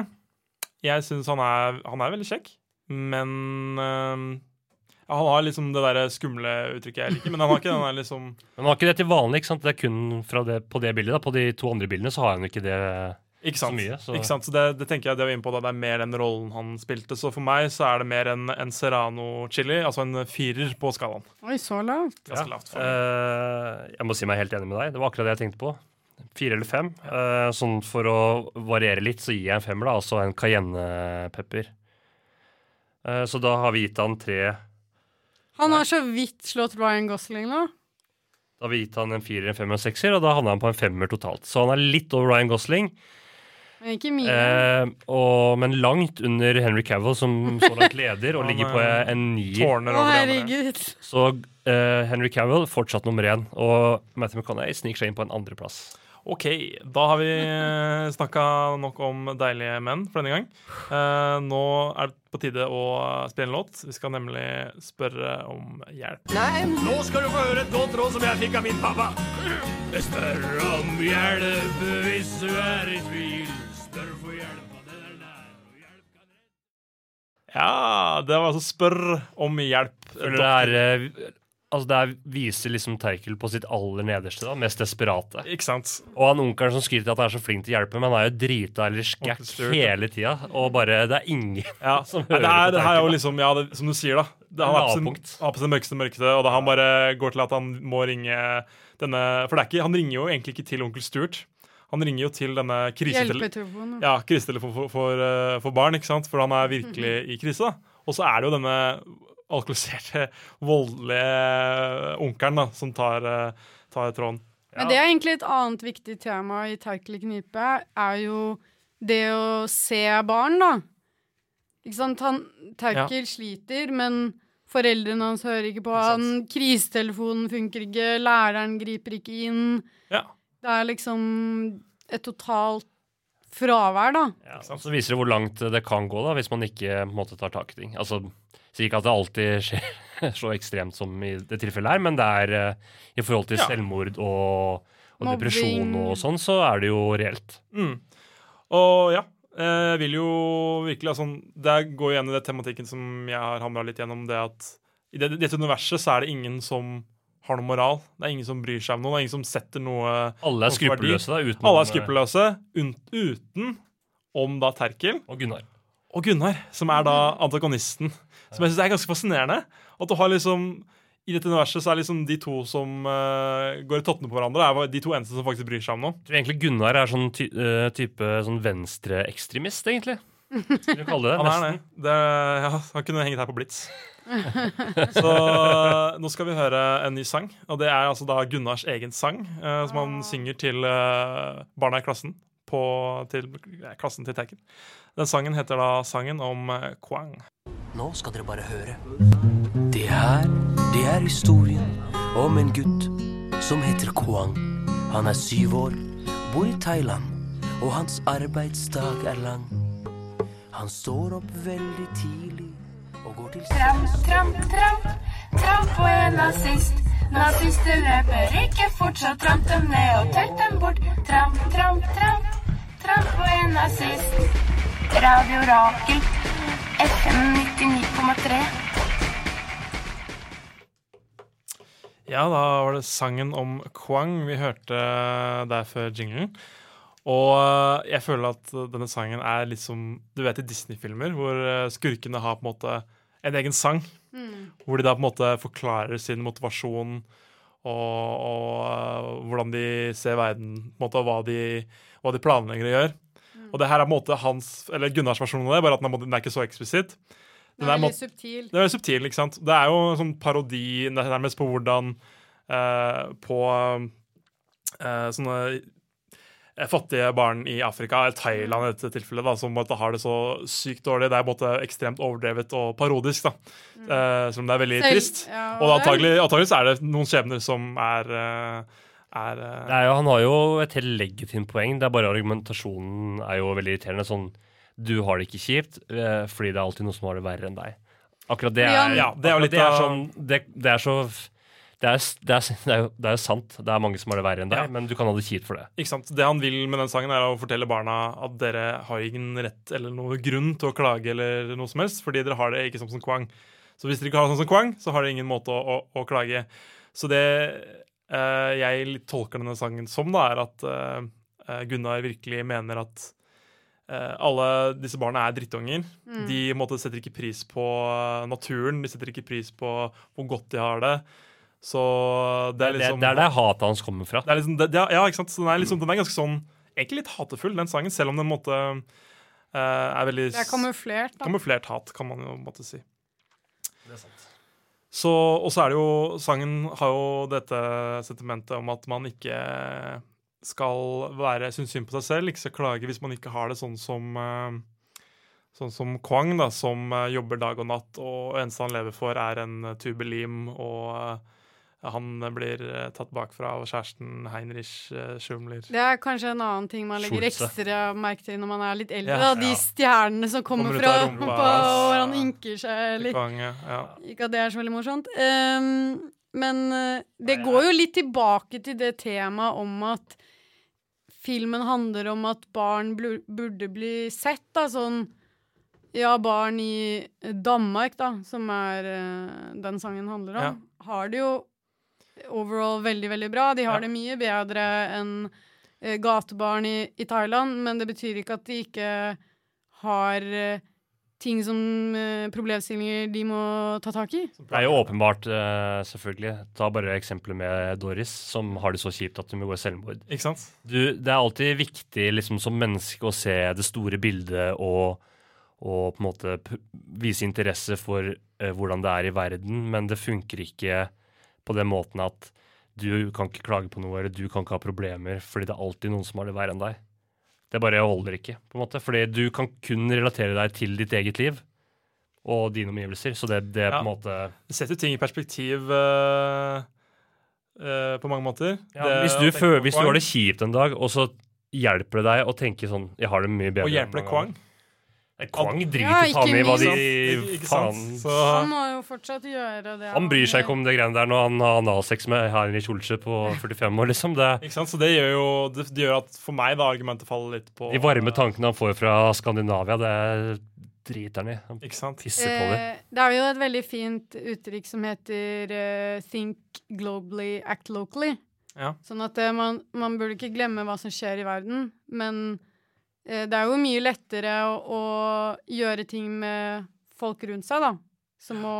Jeg syns han er, han er veldig kjekk, men uh, Han har liksom det der skumle uttrykket jeg liker, men han har ikke den der liksom Men han har ikke det til vanlig, ikke sant? Det er kun fra det, på det bildet. da På de to andre bildene så har han ikke det. Ikke sant? Så mye, så- Ikke sant? Så det, det tenker jeg det var inne på da, det er mer den rollen han spilte. Så for meg så er det mer en, en serrano-chili, altså en firer på skalaen. Oi, så lavt. Ganske Ja. lavt. For. Eh, jeg må si meg helt enig med deg. Det var akkurat det jeg tenkte på. Fire eller fem. Uh, sånn for å variere litt, så gir jeg en femmer, da. Altså en cayennepepper. Uh, så da har vi gitt han tre Han har så vidt slått Ryan Gosling nå. Da har vi gitt han en firer, en femmer og en sekser, og da havna han på en femmer totalt. Så han er litt over Ryan Gosling, Men ikke mye. eh, og, men langt under Henry Cavill, som så langt leder, og ligger på eh, en nier. Så eh, Henry Cavill fortsatt nummer én, og Matthew McConney sniker seg inn på en andreplass. OK, da har vi snakka nok om deilige menn for denne gang. Eh, nå er det på tide å spille en låt. Vi skal nemlig spørre om hjelp. Nei, Nå skal du få høre et godt råd som jeg fikk av min pappa. Spør om hjelp hvis du er i tvil. Spør for hjelp. Ja, det var altså spør om hjelp. Føler det er eh, Altså det er, viser liksom Terkel på sitt aller nederste, da, mest desperate. Ikke sant? Og han onkelen som skryter at han er så flink til å hjelpe, men han er jo drita eller skækk hele tida. Og bare Det er ingen Ja, som Nei, hører det, er, på det her er jo liksom, ja, det, som du sier, da. Det, han, er på sin mørkeste mørkeste, og da han bare går til at han må ringe denne For det er ikke, han ringer jo egentlig ikke til onkel Stuart. Han ringer jo til denne krisetelefonen. Ja, krisetelefon for, for, eh, for barn, ikke sant? For han er virkelig i krise. da. Og så er det jo denne alkoholiserte, voldelige onkelen da, som tar, eh, tar tråden. Men det er egentlig et annet viktig tema i Terkel knipe, er jo det å se barn, da. Ikke sant? Han, Terkel sliter, men foreldrene hans hører ikke på han. Krisetelefonen funker ikke, læreren griper ikke inn. Ja. Det er liksom et totalt fravær, da. Ja, så viser det hvor langt det kan gå da, hvis man ikke på en måte, tar tak i ting. Altså, Sier ikke at det alltid skjer så ekstremt som i det tilfellet her, men det er eh, i forhold til Ja. selvmord og, og depresjon og sånn, så er det jo reelt. Mm. Og ja, eh, jeg vil jo virkelig altså, Det går igjen i det tematikken som jeg har hamra litt gjennom, det at i det, dette universet så er det ingen som har noe moral. Det er ingen som bryr seg om noe. Det er ingen som setter noe Alle er skruppelløse, da. Uten Alle er skruppelløse, uten om da Terkel Og Gunnar. og Gunnar, som er da antagonisten. Som jeg syns er ganske fascinerende. At du har liksom I dette universet så er liksom de to som uh, går i tottene på hverandre, er de to eneste som faktisk bryr seg om noe. Jeg tror egentlig Gunnar er sånn ty uh, type sånn venstreekstremist, egentlig. Skulle du kalle det Han er det. det ja, han kunne hengt her på Blitz. Så nå skal vi høre en ny sang, og det er altså da Gunnars egen sang, uh, som han synger til barna i klassen. På, til ja, klassen til Teken Den sangen heter da sangen om Kwang. Nå skal dere bare høre. Det her, det er historien om en gutt som heter Kwang. Han er syv år, bor i Thailand, og hans arbeidsdag er lang. Han står opp veldig tidlig og går til Tramp, tramp, tramp, tramp og en nazist. Nazister løper ikke fort, så tramp dem ned og telt dem bort. Tramp, tramp, tramp, tramp og en nazist. Radio Rakel, FM 99,3. Ja, da var det sangen om Kwang vi hørte der før jinglen. Og eh, jeg føler at denne sangen er litt som du vet i Disney-filmer, hvor eh, skurkene har på en måte en egen sang. Mm. Hvor de da på en måte forklarer sin motivasjon og, og eh, hvordan de ser verden, på en måte, og hva de, hva de planlegger å gjøre. Og det her er på en måte hans, eller Gunnars versjon av det, bare at den er, den er ikke så eksplisitt. Den det er veldig subtil. det er veldig subtil, ikke sant? Det er jo en sånn parodi nærmest på hvordan eh, På eh, sånne eh, fattige barn i Afrika, eller Thailand i dette tilfellet, da, som måtte har det så sykt dårlig. Det er på en måte ekstremt overdrevet og parodisk, da. Eh, som det er veldig Selv- trist. ja, og antagelig, antagelig så er det noen skjebner som er, eh, er eh, Det er jo, han har jo et helt legitimt poeng. Det er bare argumentasjonen er jo veldig irriterende. Sånn du har det ikke kjipt eh, fordi det er alltid noen som har det verre enn deg. Akkurat det er, Ja, det er jo akkurat litt det er sånn det, det er så det er, det, er, det, er jo, det er jo sant. Det er mange som har det verre enn deg, Ja. men du kan ha det kjipt for det. Ikke sant? Det han vil med den sangen, er å fortelle barna at dere har ingen rett eller noen grunn til å klage eller noe som helst, fordi dere har det ikke sånn som Kwang. Så hvis dere ikke har det sånn som Kwang, så har dere ingen måte å, å, å klage. Så det jeg tolker denne sangen som, da, er at eh, eh, Gunnar virkelig mener at eh, alle disse barna er drittunger. Mm. De måte, setter ikke pris på eh, naturen, de setter ikke pris på hvor godt de har det. Så det er Det, liksom det er der hatet hans kommer fra. det er liksom, det, ja, ikke sant? Så den er, liksom, den er ganske sånn Egentlig litt hatefull, den sangen, selv om den måte eh, er veldig Det er kamuflert, da. Kamuflert hat, kan man jo måtte si. Så, og så er det jo Sangen har jo dette sentimentet om at man ikke skal være synes synd på seg selv, ikke skal klage hvis man ikke har det sånn som eh, Sånn som Kwang, da, som eh, jobber dag og natt, og eneste han lever for, er en tubelim lim, og eh, han blir eh, tatt bakfra av kjæresten Heinrich uh, Schumler. Det er kanskje en annen ting man legger Schulze. ekstra merke til når man er litt eldre. Ja. da. De Ja. stjernene som kommer, Kommer fra rumpa hvor han ynker seg litt. Ja. Ikke at det er så veldig morsomt. Um, men eh, det går jo litt tilbake til det temaet om at filmen handler om at barn burde bli sett, da, sånn Ja, barn i Danmark, da, som er eh, den sangen handler om, har det jo overall veldig, veldig bra. De har Ja. det mye bedre enn uh, gatebarn i, i Thailand, men det betyr ikke at de ikke har uh, ting som uh, problemstillinger de må ta tak i. Det er jo åpenbart, uh, selvfølgelig. Ta bare eksempelet med Doris, som har det så kjipt at hun begår selvmord. Ikke sant? Du, det er alltid viktig liksom, som menneske å se det store bildet og, og på en måte p vise interesse for uh, hvordan det er i verden, men det funker ikke på den måten at du kan ikke klage på noe, eller du kan ikke ha problemer, fordi det er alltid noen som har det verre enn deg. Det bare holder ikke, på en måte. Fordi du kan kun relatere deg til ditt eget liv og dine omgivelser. Så det, det er på en måte Det setter ting i perspektiv uh, uh, på mange måter. ja, Det hvis, du føler, hvis du har det kjipt en dag, og så hjelper det deg å tenke sånn Jeg har det mye bedre. Og hjelper det. Kwang? Kwang driter Ja, faen i hva de faen Så- Han må jo fortsatt gjøre det. Han bryr seg ikke om det greiene der når han har analsex med Heinrich Olsche på 45 år, liksom. Det, Ikke sant? Så det gjør jo det, det gjør at for meg da argumentet faller litt på de varme tankene han får fra Skandinavia, det driter han i. Han Ikke sant? pisser på det. Eh, det er jo et veldig fint uttrykk som heter uh, 'think globally, act locally'. Ja. Sånn at uh, man, man burde ikke glemme hva som skjer i verden, men det er jo mye lettere å, å gjøre ting med folk rundt seg, da. Som å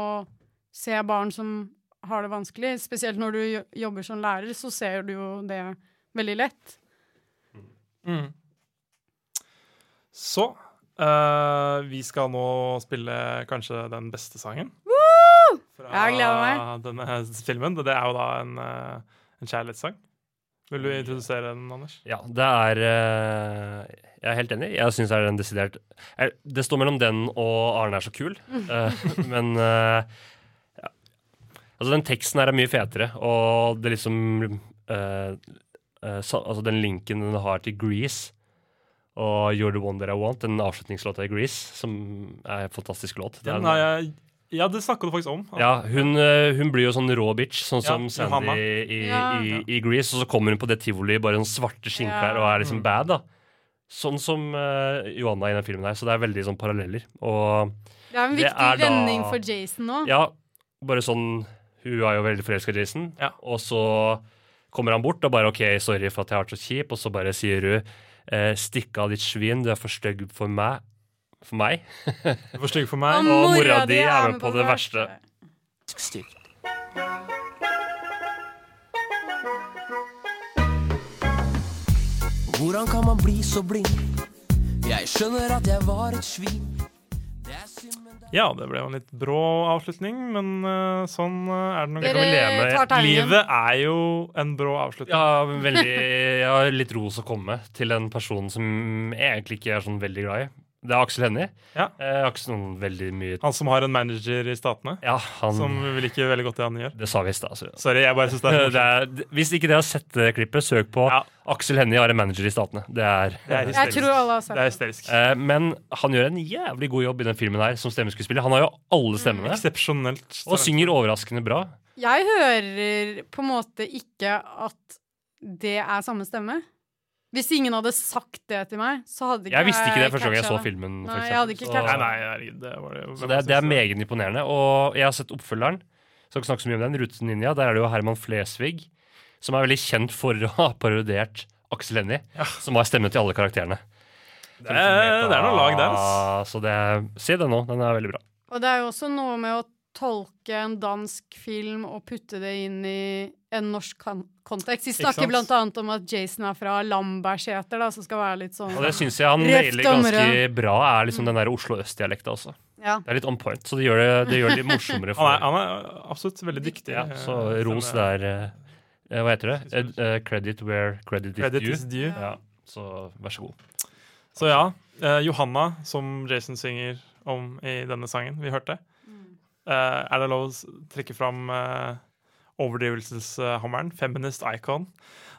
se barn som har det vanskelig. Spesielt når du jobber som lærer, så ser du jo det veldig lett. Mm. Så uh, vi skal nå spille kanskje den beste sangen fra Jeg gleder meg. denne filmen. Det er jo da en, eh, en kjærlighetssang. Vil du introdusere den, Anders? Ja, det er eh, Jeg er helt enig. Jeg syns det er den desidert er, Det står mellom den og Arne er så kul, uh, men uh, ja. Altså, den teksten her er mye fetere, og det liksom uh, eh, sa, Altså, den linken den har til Grease og You're the one that I want, den avslutningslåta i Grease, som er en fantastisk låt. Den har jeg Ja, det snakka du faktisk om. ja, hun, hun blir jo sånn rå bitch, sånn Ja, som Sandy i, i, Ja. i, i Grease. Og så kommer hun på det tivoli bare sånn svarte skinnklær Ja. og er liksom Mm. bad, da. Sånn som uh, Johanna i den filmen her. Så det er veldig sånn paralleller. Og Det er en viktig er da- for Jason nå. ja, bare sånn Hun er jo veldig forelska i Jason, Ja. og så kommer han bort og bare OK, sorry for at jeg har vært så kjip, og så bare sier hun eh, Stikk av ditt svin, du er for stygg for meg. For meg. Du er for stygg for meg. Og Og mora di er med på det verste. Stygt. Hvordan kan man bli så blind? Jeg skjønner at jeg var et svin. Ja, det ble jo en litt brå avslutning, men uh, sånn eh, er det noe vi Dere med. tar. Livet er jo en brå avslutning. Ja, veldig, jeg har litt ros å komme med til en person som jeg egentlig ikke er sånn veldig glad i. Det er Aksel Hennie. Ja. Jeg har ikke noen veldig mye Han som har en manager i Statene, Ja, han som vil ikke veldig godt det han gjør. Det sa vi i stad. Sorry, jeg bare syns det er Det er, hvis ikke dere har sett det klippet, søk på Ja. Aksel Hennie har en manager i Statene. Det er, Det er Jeg hysterisk. tror alle har Det er hysterisk. Eh, Men han gjør en jævlig god jobb i den filmen her som stemmeskuespiller. Han har jo alle stemmene, Eksepsjonelt. og synger overraskende bra. Jeg hører på en måte ikke at det er samme stemme. Hvis ingen hadde sagt det til meg, så hadde ikke Jeg visste ikke det første gang jeg så filmen. Nei, jeg hadde ikke Så- catcha Nei, nei, det var det Så det, er- det er meget imponerende. Og jeg har sett oppfølgeren. Skal ikke snakke så mye om den. Ruten Ninja. Der er det jo Herman Flesvig, som er veldig kjent for å ha parodiert Aksel Hennie, som har stemmen til alle karakterene. Det er, det er noe lag der. Så det, se den nå. Den er veldig bra. Og det er jo også noe med å tolke en dansk film og putte det inn i en norsk kontekst. De snakker blant annet om at Jason er fra Lambertseter, som skal være litt sånn Og det syns jeg han nailer ganske bra, er liksom den der Oslo øst-dialekta også. Ja. Det er litt on point, så det gjør det, det, gjør det litt morsommere. Han er, han er absolutt veldig dyktig. ja, så eh, ros der. eh, Hva heter det? Eh, eh, credit where credit, Credit is is due. due. Ja, så vær så god. Så ja, eh, Johanna, som Jason synger om i denne sangen vi hørte. Eh, er det lov å trekke fram uh, overdrivelseshammeren? Feminist icon?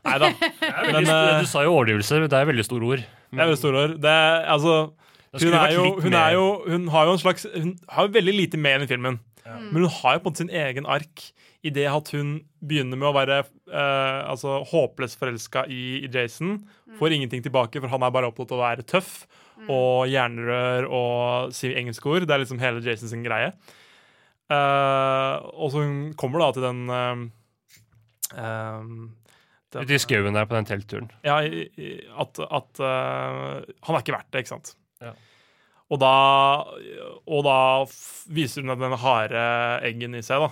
Nei da. Men, eh, du sa jo overdrivelse, det er veldig store ord. Det er veldig store ord. Det er, altså, hun, er jo, hun, er jo, hun har jo en slags Hun har jo veldig lite med i filmen, filmen. Men hun har jo på en måte sin egen ark i det at hun begynner med å være eh, altså, håpløst forelska i, i Jason. Får ingenting tilbake, for han er bare opptatt av å være tøff og jernrør og si engelske ord. Det er liksom hele Jason sin greie. Eh, og så kommer da til den eh, eh, den- Ute i skauen der på den teltturen. ja, at, at uh, han er ikke verdt det, ikke sant? Ja. Og da, og da viser hun den harde eggen i seg, da.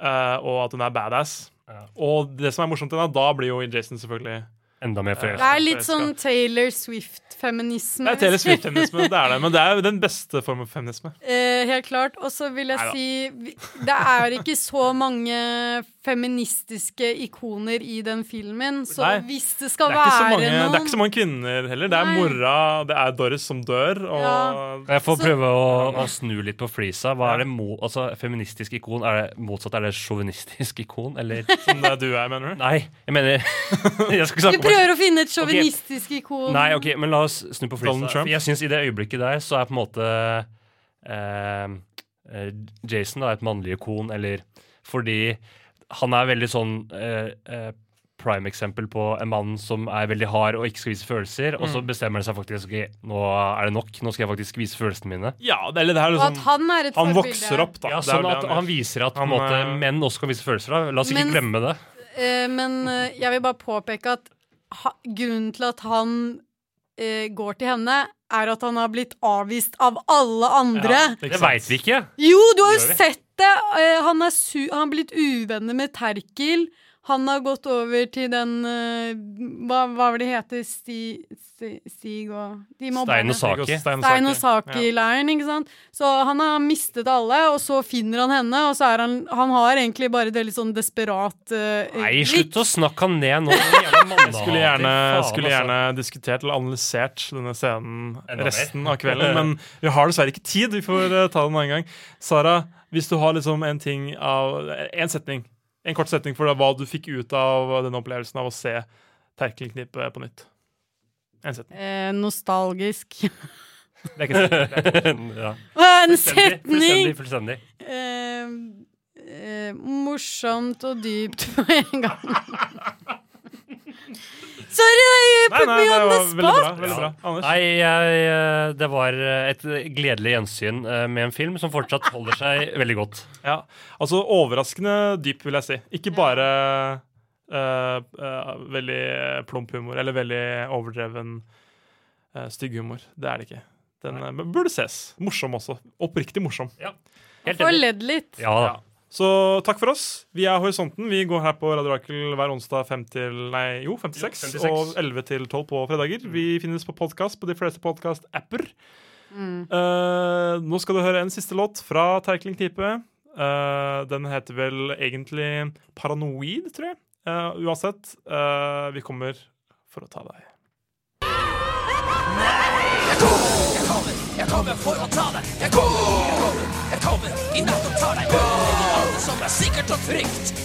Uh, og at hun er badass. Ja. Og det som er morsomt, at da blir jo Jason selvfølgelig Enda mer Det er litt sånn Taylor Swift-feminisme. Det er Taylor Swift-feminisme, det er det. Men det er jo den beste formen for feminisme. Eh, helt klart. Og så vil jeg Neida. si Det er ikke så mange feministiske ikoner i den filmen, så Nei. hvis det skal det være mange, noen det er ikke så mange kvinner heller. Det er Nei. mora, det er Doris som dør, og Ja. Jeg får Så- prøve å, å snu litt på flisa? Hva er det mo altså, Feministisk ikon, er det motsatt? Er det sjåvinistisk ikon, eller som det du er, mener du? Nei, jeg mener Jeg skal ikke snakke om prøver å finne et sjåvinistisk ikon. Nei, ok, men la oss snu på flisa. Trump. Jeg syns i det øyeblikket der så er på en måte eh, eh, Jason da et mannlig ikon, eller fordi han er veldig sånn eh, eh, prime eksempel på en mann som er veldig hard og ikke skal vise følelser, og så Mm. bestemmer han seg faktisk ok, nå er det nok, nå skal jeg faktisk vise følelsene mine. Ja, det, eller det er Og liksom at han er et Han forbilde. vokser opp, da. Ja, sånn at han viser at på en Han, måte, eh, menn også kan vise følelser. da. La oss ikke Men- glemme det. Uh, men uh, jeg vil bare påpeke at ha, grunnen til at han eh, går til henne, er at han har blitt avvist av alle andre. Det veit vi ikke. Jo, du har jo sett det! Eh, han, er su han har blitt uvenner med Terkel. Han har gått over til den uh, hva, hva var det heter? Sti, Sti, Stig og de. Stein og Saki. Stein og Saki-leiren, ikke sant. Så han har mistet alle, og så finner han henne, og så er han Han har egentlig bare et veldig sånn desperat uh, Nei, slutt å snakke han ned nå. Jeg. Skulle gjerne, skulle altså. gjerne diskutert eller analysert denne scenen resten av kvelden, men vi har dessverre ikke tid. Vi får eh, ta det en annen gang. Sara, hvis du har liksom en ting av En setning, en kort setning for hva du fikk ut av denne opplevelsen av å se Terkelknippet på nytt. En setning. Eh, nostalgisk. Det er ikke setning. ja. En setning! Fullstendig. fullstendig. Eh, eh, morsomt og dypt på en gang. Sorry, jeg Nei, put nei, me det on the var veldig bra. spot! Veldig bra. Anders? Nei, jeg, eh, det var eh, et gledelig gjensyn eh, med en film som fortsatt holder seg veldig godt. Ja, altså overraskende dyp, vil jeg si. Ikke bare uh, uh, veldig plump humor, eller veldig overdreven uh, stygg humor. Det er det ikke. Den uh, burde ses. Morsom også. Oppriktig morsom. Helt Får ledd litt. Ja da. Så takk for oss. Vi er Horisonten. Vi går her på Radio Rakel hver onsdag 5 til Nei, jo, 5 til 6, Jo, 5 til 6. og 11 til 12 på fredager. Vi finnes på podkast på de fleste podkast-apper. Mm. Uh, nå skal du høre en siste låt fra Terkling Type. Uh, den heter vel egentlig Paranoid, tror jeg. Uh, uansett, eh, vi kommer for å ta deg. Jeg kommer Jeg kommer for å ta deg. Jeg kommer, jeg kommer, i natt og tar deg. Det som er sikkert og trygt.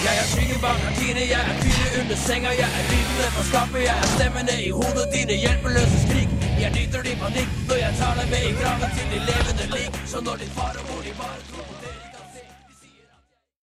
Jeg er skyggen bak gardiner, jeg er fyret under senga, jeg er lydene på skapet, jeg er stemmene i hodet dine hjelpeløse skrik. Jeg nyter din panikk når jeg tar deg med i graven til de levende lik. Så når din far og mor de bare tror